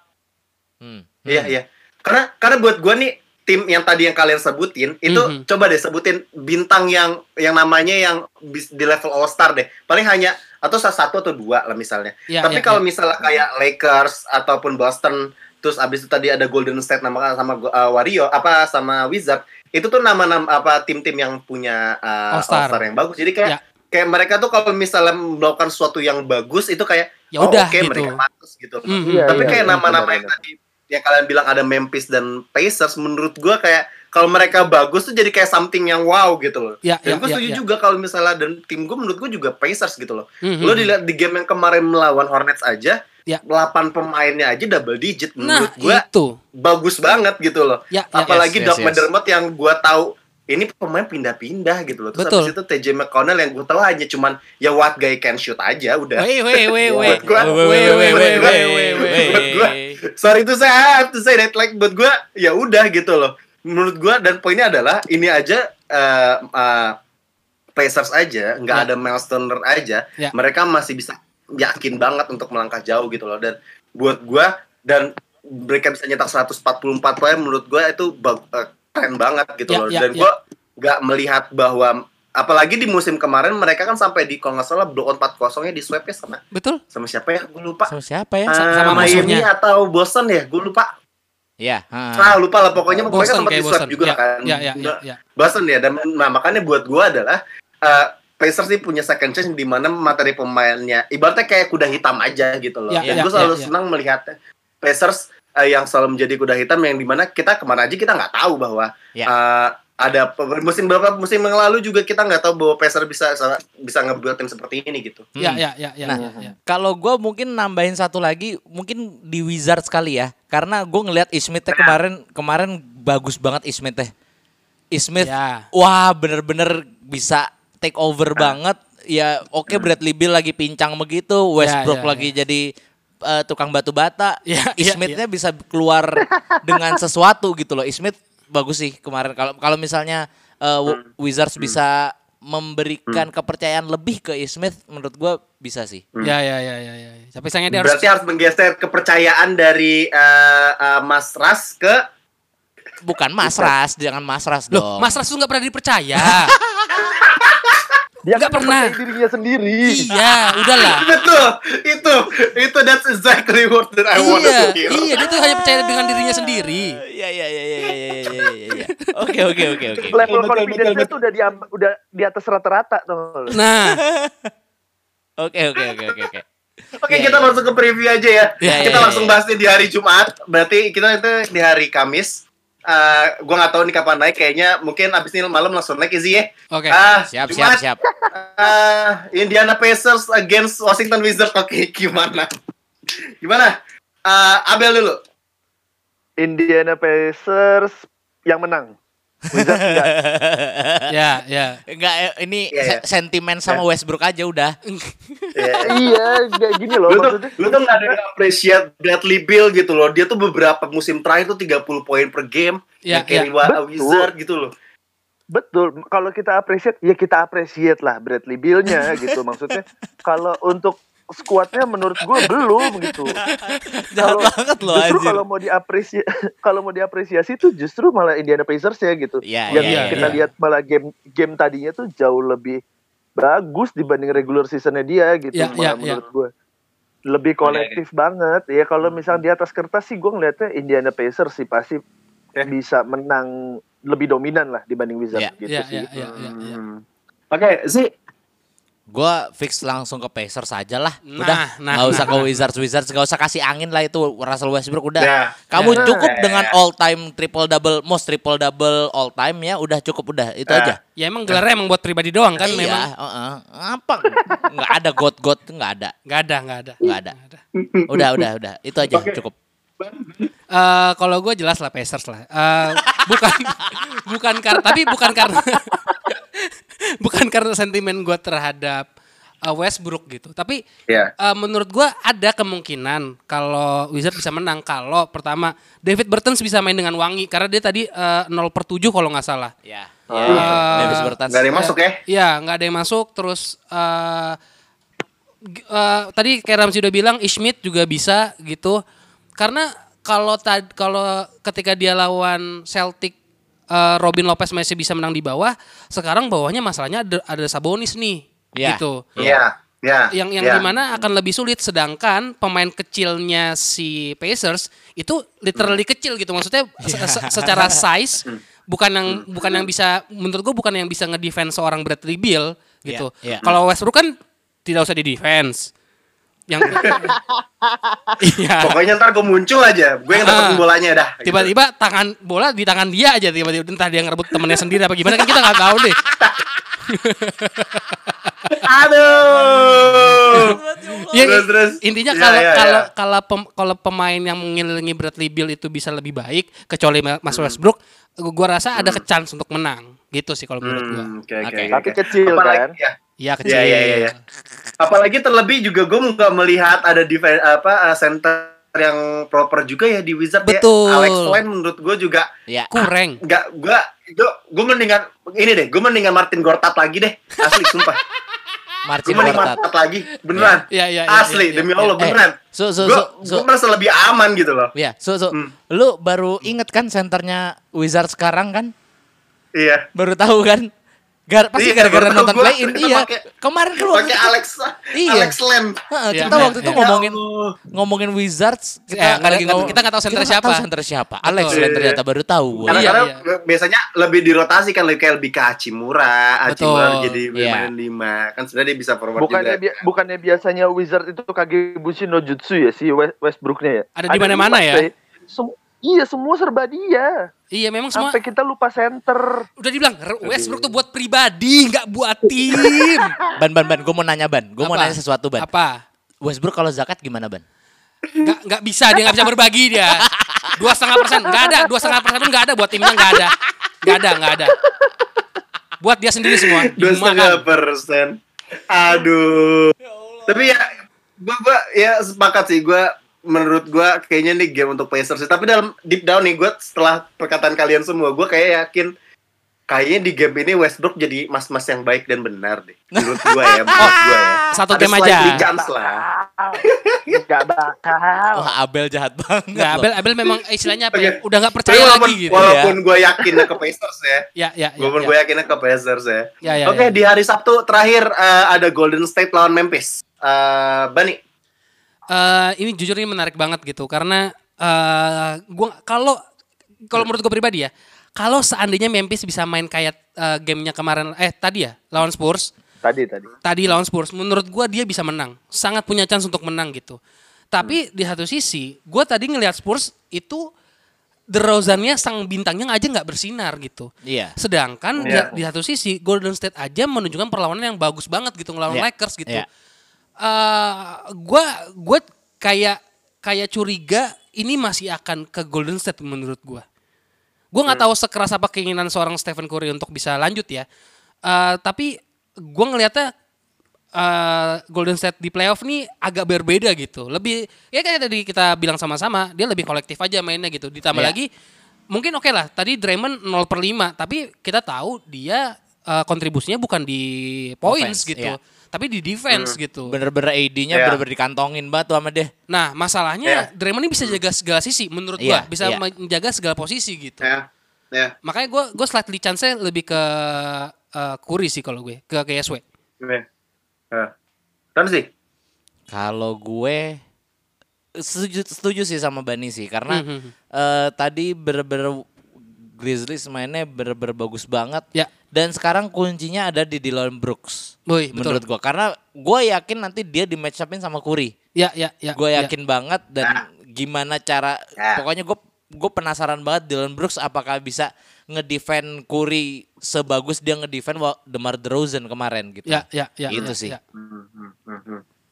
E: Hmm.
A: Iya iya. Karena karena buat gua nih tim yang tadi yang kalian sebutin itu
C: Mhm.
A: coba deh sebutin bintang yang yang namanya yang di level All Star deh. Paling hanya atau salah satu atau dua lah misalnya.
C: Iya,
A: Tapi
C: iya,
A: kalau
C: iya.
A: misalnya kayak Lakers ataupun Boston terus abis itu tadi ada Golden State nama sama uh, Warrior apa sama Wizard itu tuh nama-nama apa tim-tim yang punya uh,
C: All-Star.
A: All-Star yang bagus. Jadi kayak
C: Ya.
A: kayak mereka tuh kalau misalnya melakukan sesuatu yang bagus itu kayak
C: Ya
A: oh,
C: udah
A: oke
C: gitu.
A: mereka pantas gitu.
C: Mhm.
D: Iya,
A: Tapi
D: iya,
A: kayak
D: iya,
A: nama-nama yang
D: benar-benar.
A: tadi yang kalian bilang ada Memphis dan Pacers menurut gua kayak kalau mereka bagus tuh jadi kayak something yang wow gitu loh.
C: Ya,
A: dan
C: ya,
A: gue
C: ya,
A: setuju
C: ya.
A: juga kalau misalnya dan tim gue menurut gue juga Pacers gitu loh.
C: Mhm.
A: Lo dilihat di game yang kemarin melawan Hornets aja,
C: Ya.
A: 8 pemainnya aja double digit
C: Nah
A: menurut gue
C: itu.
A: bagus banget gitu loh.
C: Ya, ya.
A: Apalagi
E: Yes,
A: Doc
E: yes, yes.
A: McDermott yang gua tahu ini pemain pindah-pindah gitu loh. Terus
C: Betul.
A: habis itu TJ McConnell yang gue tahu hanya cuman ya what guy can shoot aja udah.
C: Wait, wait, wait, wait.
A: Buat gua-
E: Wait, wait, wait, wait,
A: buat
E: wait,
A: gua-
E: wait, wait,
A: buat gua- Sorry itu saya I have to say that like buat gue ya udah gitu loh. Menurut gue dan poinnya adalah ini aja eh, eh, Pacers aja nggak
C: Ya.
A: ada Miles Turner aja
C: Ya.
A: mereka masih bisa yakin banget untuk melangkah jauh gitu loh dan buat gue dan mereka bisa nyetak 144 poin menurut gue itu eh, keren banget gitu
C: Ya,
A: loh
C: ya,
A: dan
C: ya.
A: gue nggak melihat bahwa apalagi di musim kemarin mereka kan sampai di kalau nggak salah blow on 4 nya di sweep ya sama
C: Betul.
A: sama siapa ya gue lupa
E: Sama siapa ya?
A: Eh,
C: sama
A: Miami
C: musuhnya.
A: atau Boston ya gue lupa
E: Ya. ha.
A: ah lupa lah pokoknya mereka
C: Boston
A: sempat di juga
C: Ya,
A: kan
C: ya, ya, ya, ya.
A: Boston ya dan nah, makanya buat gue adalah eh, Pacers sih punya second chance di mana materi pemainnya ibaratnya kayak kuda hitam aja gitu loh.
C: Ya,
A: dan
C: ya,
A: gue selalu
C: ya, ya.
A: senang melihat Pacers eh, yang selalu menjadi kuda hitam yang di mana kita ke mana aja kita nggak tahu bahwa
E: Ya.
A: eh, ada musim berapa musim yang lalu juga kita nggak tahu bahwa Pacers bisa bisa ngebuat tim seperti ini gitu.
C: Ya, ya, ya, ya,
E: Nah,
C: ya, ya.
E: Kalau gue mungkin nambahin satu lagi, mungkin di Wizards kali ya, karena gue ngelihat Ismith kemarin kemarin bagus banget Ismith teh. Ismith,
C: Ya.
E: wah bener-bener bisa take over banget. Ya oke Bradley Beal lagi pincang begitu, Westbrook
C: ya,
E: lagi jadi eh, tukang batu bata.
C: Ya, ya,
E: Ismithnya bisa keluar dengan sesuatu gitu loh. Ismith bagus sih kemarin. Kalau kalau misalnya W- Wizards bisa memberikan kepercayaan lebih ke Ismith, menurut gue bisa sih.
C: Ya, ya, ya, ya, ya. Tapi sayangnya dia harus
A: Berarti harus menggeser kepercayaan dari eh, eh, Mas Ras ke
E: Bukan Mas Ras, jangan Mas Ras dong.
C: Loh, Mas Ras tuh nggak pernah dipercaya.
D: Dia
C: Nggak
D: kan
C: pernah.
D: mempercayai dirinya sendiri.
C: iya, udahlah.
A: betul itu itu that's exactly what that I want
C: iya,
A: to hear.
C: iya, dia tuh hanya percaya dengan dirinya sendiri.
E: Iya iya iya iya iya iya iya iya. Oke oke oke oke.
D: Level
A: betul,
D: tuh udah di udah di atas rata-rata tuh.
C: Nah,
E: Oke oke oke oke oke.
A: Oke,
E: Iya,
A: kita
E: iya.
A: langsung ke preview aja ya.
E: Iya,
A: kita
E: iya,
A: langsung
E: iya.
A: bahasnya di hari Jumat. Berarti kita itu di hari Kamis. Eh, gua nggak tahu nih kapan naik. Kayaknya mungkin abis ini malam langsung naik Izzy ya.
C: oke.
A: Ah,
E: Siap siap
A: Jumat,
E: siap.
A: eh, Indiana Pacers against Washington Wizards. Oke, gimana? Gimana? Eh, Abel dulu.
D: Indiana Pacers yang menang. Wizards enggak.
C: Ya, ya.
E: Enggak eh, ini
A: Iya, iya.
E: se- sentimen sama Westbrook aja udah.
D: iya, kayak gini loh
A: lu tuh
D: maksudnya.
A: lu tuh nggak ada yang appreciate Bradley Bill gitu loh. Dia tuh beberapa musim terakhir tuh 30 poin per game.
C: Ya,
A: carry
C: ya.
A: wa-
D: Betul.
A: Wizard gitu loh.
D: Betul, kalau kita appreciate, ya kita appreciate lah Bradley Bill-nya gitu. Maksudnya kalau untuk squadnya menurut gue belum gitu.
E: Jahat
D: Kalau-
E: banget loh
D: justru kalau mau diapresiasi, kalau mau diapresiasi tuh justru malah Indiana Pacers ya gitu.
E: Iya,
D: Yang
C: iya,
D: kita
C: iya.
D: lihat malah game game tadinya tuh jauh lebih bagus dibanding regular seasonnya dia gitu
C: Iya,
D: malah
C: iya,
D: menurut gue. lebih kolektif banget ya kalau misalnya di atas kertas sih gue ngeliatnya Indiana Pacers sih pasti bisa menang lebih dominan lah dibanding Wizards
E: Iya.
D: gitu
C: Iya,
D: sih.
C: iya, iya, iya, iya.
A: Hmm. Oke, sih
E: Gua fix langsung ke Pacers aja lah.
C: Nah,
E: Udah,
C: nah,
E: nggak usah
C: nah.
E: ke Wizards Wizards, nggak usah kasih angin lah itu Russell Westbrook udah.
A: Ya.
E: Kamu
A: Ya.
E: cukup
A: Ya.
E: dengan all time triple double, most triple double all time ya, udah cukup udah itu
A: Ya.
E: aja.
C: Ya emang gelarnya emang buat pribadi doang kan
E: iya,
C: memang.
E: heeh. apa? Nggak ada god god nggak ada,
C: Nggak ada, nggak ada.
E: nggak ada. Udah udah udah itu aja cukup.
C: Eh, kalau gue jelas lah Pacers lah. Eh, bukan bukan karena tapi bukan karena bukan karena sentimen gue terhadap eh, Westbrook gitu. Tapi
A: ya.
C: eh, menurut gue ada kemungkinan kalau Wizard bisa menang kalau pertama David Bertans bisa main dengan wangi karena dia tadi eh, 0 per 7 kalau nggak salah.
E: Ya.
A: Oh.
E: Davis Bertans.
A: Nggak ada yang masuk ya?
C: Iya, nggak ada yang masuk. Terus eh g- eh, tadi kayak Ramzi udah bilang, Ishmit juga bisa gitu. Karena kalau tad kalau ketika dia lawan Celtic, eh, Robin Lopez masih bisa menang di bawah. Sekarang bawahnya masalahnya ada, ada Sabonis nih,
E: Iya.
C: gitu.
A: Iya. Ya.
C: Yang yang
A: ya.
C: di mana akan lebih sulit. Sedangkan pemain kecilnya si Pacers itu literally kecil gitu. Maksudnya se- se- secara size bukan yang bukan yang bisa menurut gue bukan yang bisa ngedefense seorang Bradley Beal gitu.
E: Iya, iya.
C: Kalau Westbrook kan tidak usah di defense. Yang Iya.
A: Pokoknya ntar gue muncul aja, gue yang dapetin
C: Ah.
A: bolanya dah. gitu.
C: Tiba-tiba tangan bola di tangan dia aja tiba-tiba entah dia ngerebut temennya sendiri apa gimana kan kita nggak tahu deh.
A: Aduh.
C: Ya,
A: Terus, terus.
C: intinya
A: Ya,
C: kalau
A: ya,
C: kalau
A: ya.
C: kalau pem- kalau pemain yang mengelilingi Bradley Beal itu bisa lebih baik kecuali Ma- Mas Westbrook, gua rasa ada chance untuk menang. Gitu sih kalau menurut gua.
A: Hmm, Oke, oke,
E: Oke.
A: oke.
D: Tapi kecil
A: Apalagi-
D: kan.
A: ya.
C: Iya kecil.
A: Iya, iya, iya, iya. Apalagi terlebih juga gue nggak melihat ada defense apa uh, center yang proper juga ya di Wizard
C: Betul.
A: ya. Alex Len menurut gue juga
E: Ya.
C: Kurang.
A: nggak gue gue gue mendingan ini deh gue mendingan Martin Gortat lagi deh asli sumpah gue
E: Marcin
A: mending
E: Gortat.
A: Gortat lagi beneran
C: Iya, iya, iya,
A: asli
C: iya, iya,
A: demi
C: iya.
A: Allah
E: Eh,
A: beneran
E: Su, su,
A: gue
E: su, su.
A: merasa lebih aman gitu loh
E: Ya, su, su.
A: Hmm.
E: Lu baru inget kan senternya Wizard sekarang kan?
A: iya
E: Baru tahu kan? Gar, pasti
A: Iya,
E: gara-gara
A: tahu
E: nonton
A: gua.
E: play in iya.
A: pakai-
E: Kemarin kan waktu
A: pakai
E: itu-
A: Alex
E: Iya.
A: Alex
E: Heeh,
C: Iya,
E: kita
C: iya,
E: waktu itu
C: iya.
E: ngomongin
A: Ya
E: ngomongin Wizards kita
C: Ya, nggak lagi
E: ngomong-
C: kita nggak tahu center siapa.
E: tahu center siapa. Alex
A: Iya,
E: ternyata
A: iya.
E: baru tahu. gua.
A: Karena,
C: Iya,
A: karena
C: iya.
A: biasanya lebih dirotasi kan lebih kayak lebih ke Hachimura, Hachimura
C: Betul.
A: jadi
E: Iya.
A: main lima. Kan sebenarnya dia bisa forward
D: Bukannya
A: juga.
D: bi- bukannya biasanya Wizard itu Kagebushi no Jutsu ya si West- Westbrooknya ya?
C: Ada di mana-mana ya?
D: Sem- iya semua serba dia.
C: Iya memang semua
D: Sampai kita lupa center.
C: udah dibilang Westbrook tuh buat pribadi, nggak buat tim.
E: Ban ban ban, gue mau nanya ban, gue mau nanya sesuatu ban.
C: Apa?
E: Westbrook kalau zakat gimana ban?
C: Nggak nggak bisa dia nggak bisa berbagi dia. Dua setengah persen nggak ada, dua setengah persen pun nggak ada buat timnya nggak ada, nggak ada nggak ada. Buat dia sendiri semua.
A: Dua setengah persen. Aduh. Tapi ya, gua, gua ya sepakat sih. Gua menurut gua kayaknya nih game untuk Pacers sih. Tapi dalam deep down nih, gua setelah perkataan kalian semua, gua kayak yakin kayaknya di game ini Westbrook jadi mas-mas yang baik dan benar deh. Menurut gua ya, menurut gua ya.
C: Satu
A: Ada
C: game aja.
A: chance lah.
D: Gak bakal.
E: Wah Abel jahat banget.
C: Nggak,
E: loh.
C: Abel, Abel memang istilahnya apa ya? Udah nggak
A: Tapi
C: percaya
A: walaupun,
C: lagi gitu.
A: walaupun gue yakinnya ke Pacers ya.
C: Ya, ya, ya.
A: Walaupun
C: ya.
A: gue yakinnya ke Pacers ya.
C: Ya, ya,
A: Oke,
C: ya.
A: di hari Sabtu terakhir eh, ada Golden State lawan Memphis. Eh, Bani,
C: Eh, ini jujur ini menarik banget gitu karena eh gua kalau kalau menurut gue pribadi ya, kalau seandainya Memphis bisa main kayak eh, gamenya kemarin eh tadi ya lawan Spurs,
D: Tadi tadi.
C: tadi lawan Spurs, menurut gua dia bisa menang, sangat punya chance untuk menang gitu. Tapi di satu sisi, gua tadi ngelihat Spurs itu DeRozan-nya sang bintangnya aja nggak bersinar gitu.
E: Iya.
C: Sedangkan di-
A: Iya.
C: di, satu sisi Golden State aja menunjukkan perlawanan yang bagus banget gitu ngelawan
E: Iya.
C: Lakers gitu.
E: Iya.
C: Eh, gua gue kayak kayak curiga ini masih akan ke Golden State menurut gua. Gua nggak tahu sekeras apa keinginan seorang Stephen Curry untuk bisa lanjut ya. Eh, tapi gua ngelihatnya eh, Golden State di playoff nih agak berbeda gitu. Lebih ya kayak tadi kita bilang sama-sama, dia lebih kolektif aja mainnya gitu. Ditambah
E: Iya.
C: lagi mungkin oke lah, tadi Draymond 0 per 5, tapi kita tahu dia eh, kontribusinya bukan di points
E: Offense,
C: gitu,
E: iya.
C: Tapi di defense gitu.
E: Bener-bener AD-nya
A: Iya.
E: bener-bener dikantongin banget tuh sama dia.
C: Nah, masalahnya
A: Iya.
C: Draymond ini bisa jaga segala sisi menurut
E: Iya,
C: gua, bisa
E: iya.
C: menjaga segala posisi gitu.
A: ya, ya.
C: Makanya gua gua slightly chance lebih ke eh, Curry sih kalau gue, ke ke YSW.
A: Oke. Ya. Dan sih,
E: Kalau gue setuju, setuju sih sama Bani sih karena
C: Mhm.
E: eh, tadi bener-bener Grizzlies mainnya bener-bener bagus banget.
C: Ya.
E: Dan sekarang kuncinya ada di Dylan Brooks.
C: Woi, betul.
E: menurut gua karena gue yakin nanti dia di match upin sama Curry.
C: Ya, ya, ya.
E: Gue
C: ya.
E: yakin banget dan gimana cara
A: Ya.
E: pokoknya gue gue penasaran banget Dylan Brooks apakah bisa ngedefend Curry sebagus dia ngedefend DeMar DeRozan kemarin gitu.
C: Ya, ya, ya.
E: Itu
C: ya,
E: sih.
C: ya.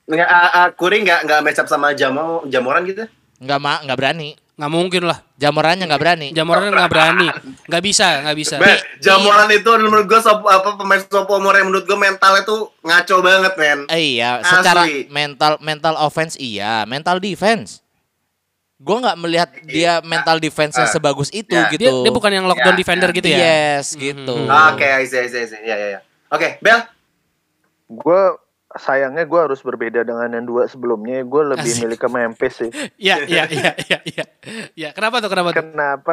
A: Nggak, uh, uh, Kuri nggak nggak match up sama Jamo Jamoran gitu?
E: Nggak ma nggak berani.
C: Nggak mungkin lah.
E: Jamorannya nggak berani.
C: Jamoran nggak berani. Nggak bisa, nggak bisa.
A: Men, Jamoran itu menurut gue sop, apa pemain sophomore yang menurut gue mentalnya tuh ngaco banget men.
E: Eh, iya,
A: Asli.
E: secara mental mental offense iya, mental defense. Gue nggak melihat dia mental defense-nya
A: Ah.
E: sebagus itu
A: Ya.
E: gitu.
C: Dia, dia bukan yang lockdown
A: Ya,
C: defender gitu ya.
E: Yes, gitu.
A: Oke, I see, I see, I see. Ya, ya, ya. Oke, Bel.
D: Gue sayangnya gue harus berbeda dengan yang dua sebelumnya. Gue lebih
C: Asik.
D: milih ke Memphis sih.
C: Iya, iya, iya, iya, iya. Ya, kenapa tuh? Kenapa tuh?
D: Kenapa?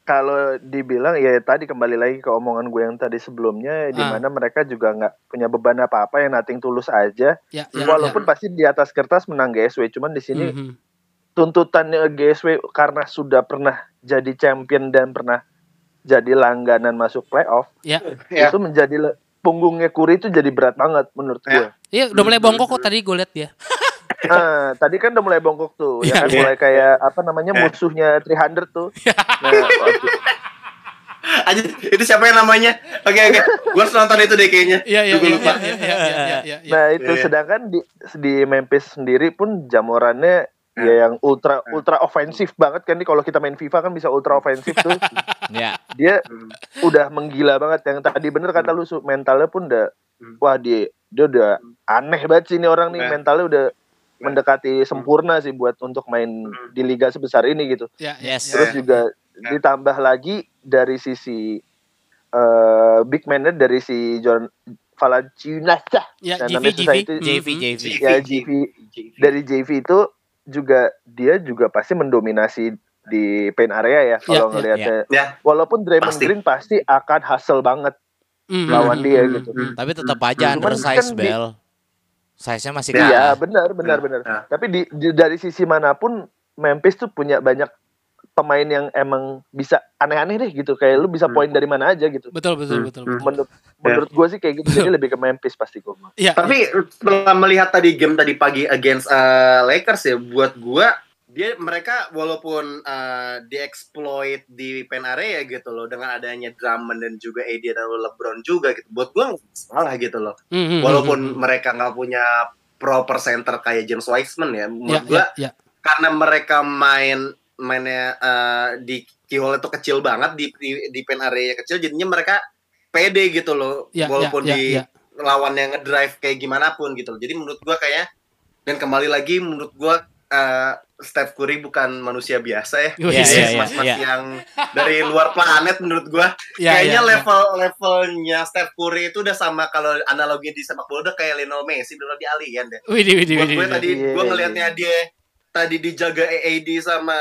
D: Kalau dibilang ya tadi kembali lagi ke omongan gue yang tadi sebelumnya, di
C: Ah.
D: mana mereka juga nggak punya beban apa-apa yang nating tulus aja.
C: Ya, ya,
D: Walaupun pasti di atas kertas menang GSW, cuman di
C: ya.
D: sini
C: Mhm.
D: tuntutannya GSW karena sudah pernah jadi champion dan pernah jadi langganan masuk playoff,
C: Ya.
A: Ya.
D: itu menjadi le- punggungnya Kuri itu jadi berat banget menurut gue.
C: Iya, udah mulai bongkok kok tadi gue liat dia.
D: Nah, tadi kan udah mulai bongkok tuh,
C: Iya,
D: ya kan
A: iya.
D: mulai kayak apa namanya
A: Iya.
D: musuhnya 300 tuh. Nah,
A: Aja, itu siapa yang namanya? Oke, oke. Gue harus nonton itu deh kayaknya.
C: Iya, iya,
A: Gue
C: iya, iya, iya, iya, iya, iya, iya.
D: nah itu
A: Iya.
D: sedangkan di di Memphis sendiri pun jamorannya
A: Iya.
D: ya yang ultra ultra ofensif banget kan nih kalau kita main FIFA kan bisa ultra ofensif tuh.
E: Ya.
D: Dia udah menggila banget yang tadi bener kata lu Su, mentalnya pun udah
A: Hmm.
D: wah dia dia udah aneh banget sih ini orang nih
A: Nah.
D: mentalnya udah mendekati sempurna sih buat untuk main
A: Hmm.
D: di liga sebesar ini gitu.
C: Ya, ya,
E: Yes.
C: ya.
D: Terus juga ditambah lagi dari sisi eh big man dari si John Valanciunas.
C: Ya,
D: Nah,
C: JV,
D: namanya
C: JV.
D: itu.
E: JV,
C: Mhm.
E: JV.
D: Ya, JV. Dari JV itu juga dia juga pasti mendominasi di paint area ya kalau
C: ya,
D: ngelihatnya.
A: Ya.
D: Walaupun Draymond
A: Pasti.
D: Green pasti akan hustle banget
C: Mhm.
D: lawan dia
A: Hmm,
D: gitu.
A: hmm.
E: Tapi tetap aja
D: Cuman
E: undersize
D: kan di-
E: Bel. Size-nya masih
A: Ya.
D: Iya,
E: kalah.
D: benar benar
A: Ya,
D: benar.
A: ya.
D: Tapi di, di- dari sisi mana pun Memphis tuh punya banyak pemain yang emang bisa aneh-aneh deh gitu. Kayak lu bisa
A: Hmm.
D: poin dari mana aja gitu.
C: Betul, betul,
A: Hmm,
C: betul,
A: hmm.
C: betul.
D: Menurut menurut gue sih kayak gitu. Jadi lebih ke Memphis pasti gue.
C: Iya,
A: Tapi setelah melihat tadi game tadi pagi against uh, Lakers ya, buat gua dia mereka walaupun uh, dieksploit di pen area gitu loh dengan adanya Drummond dan juga AD dan LeBron juga gitu. Buat gua nggak salah gitu loh.
C: Mhm,
A: Walaupun
C: mhm.
A: mereka nggak punya proper center kayak James Wiseman ya, menurut
C: ya,
A: gua
C: ya.
A: karena mereka main mainnya uh, di keyhole itu kecil banget di di, di pen area kecil jadinya mereka pede gitu loh
C: Ya, ya,
A: walaupun
C: ya,
A: di
C: ya.
A: lawan yang ngedrive kayak gimana pun gitu loh. Jadi menurut gua kayak dan kembali lagi menurut gua uh, Steph Curry bukan manusia biasa ya.
C: Iya,
E: iya,
A: Dia
E: iya,
A: mas-mas
E: iya.
A: yang dari luar planet menurut gua.
C: Ya,
A: Kayaknya
C: ya, ya.
A: level levelnya Steph Curry itu udah sama kalau analogi di sepak bola udah kayak Lionel Messi dulu di Alien deh.
C: Widih, widih,
A: Buat
C: widih,
A: gue
C: widih.
A: tadi
D: Iya,
A: gue
D: iya,
A: ngelihatnya dia tadi dijaga AAD sama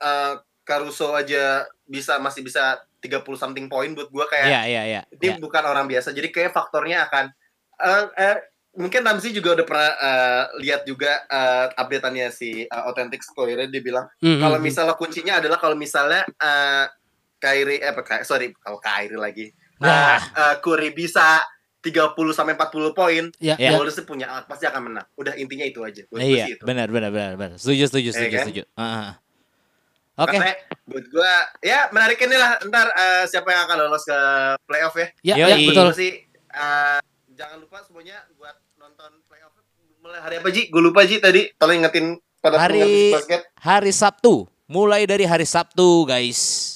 A: uh, Caruso aja bisa masih bisa 30 something point buat gue kayak
E: Iya, iya, iya.
A: ini bukan orang biasa. Jadi kayak faktornya akan eh eh, mungkin Ramzi juga udah pernah eh, lihat juga eh, updateannya si uh, Authentic Square dia bilang
C: Mhm,
A: kalau
C: mhm.
A: misalnya kuncinya adalah kalau misalnya eh Kyrie eh sorry kalau Kyrie lagi.
E: Nah.
A: Eh, Curry bisa 30 sampai 40 poin,
C: Ya,
E: Ya.
C: ya.
A: Golden State punya pasti akan menang. Udah intinya itu aja. Buat
E: Iya,
A: itu.
E: benar, benar, benar, benar. Setuju, setuju,
A: Iya
E: setuju,
A: kan?
E: setuju. Ah, ah. Oke.
A: Karena buat gua ya menarik ini lah ntar eh, siapa yang akan lolos ke playoff ya.
C: Ya,
E: Yoi.
C: ya, betul.
A: Sih eh, jangan lupa semuanya buat nonton playoff mulai hari apa Ji? Gue lupa Ji tadi. Tolong ingetin pada
E: Hari-
A: basket.
E: Hari Sabtu, mulai dari hari Sabtu, guys.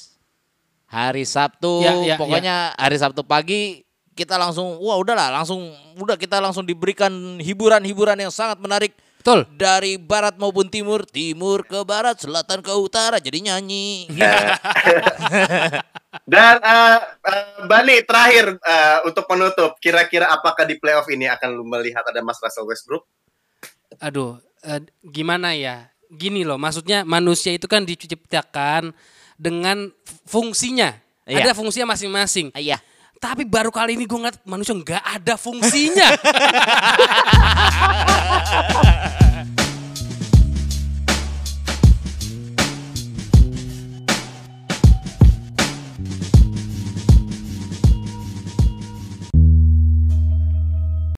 E: Hari Sabtu,
C: Ya, ya,
E: pokoknya hari Sabtu pagi kita langsung, wah udahlah, langsung, udah kita langsung diberikan hiburan-hiburan yang sangat menarik
C: Betul.
E: dari barat maupun timur, timur ke barat, selatan ke utara, jadi nyanyi.
A: Dan eh, eh, Bani terakhir eh, untuk penutup, kira-kira apakah di playoff ini akan lu melihat ada Mas Russell Westbrook?
C: Aduh, eh, gimana ya? Gini loh, maksudnya manusia itu kan diciptakan dengan fungsinya.
E: Iya.
C: Ada fungsinya masing-masing.
E: Iya.
C: Tapi baru kali ini gue ngeliat manusia nggak ada fungsinya.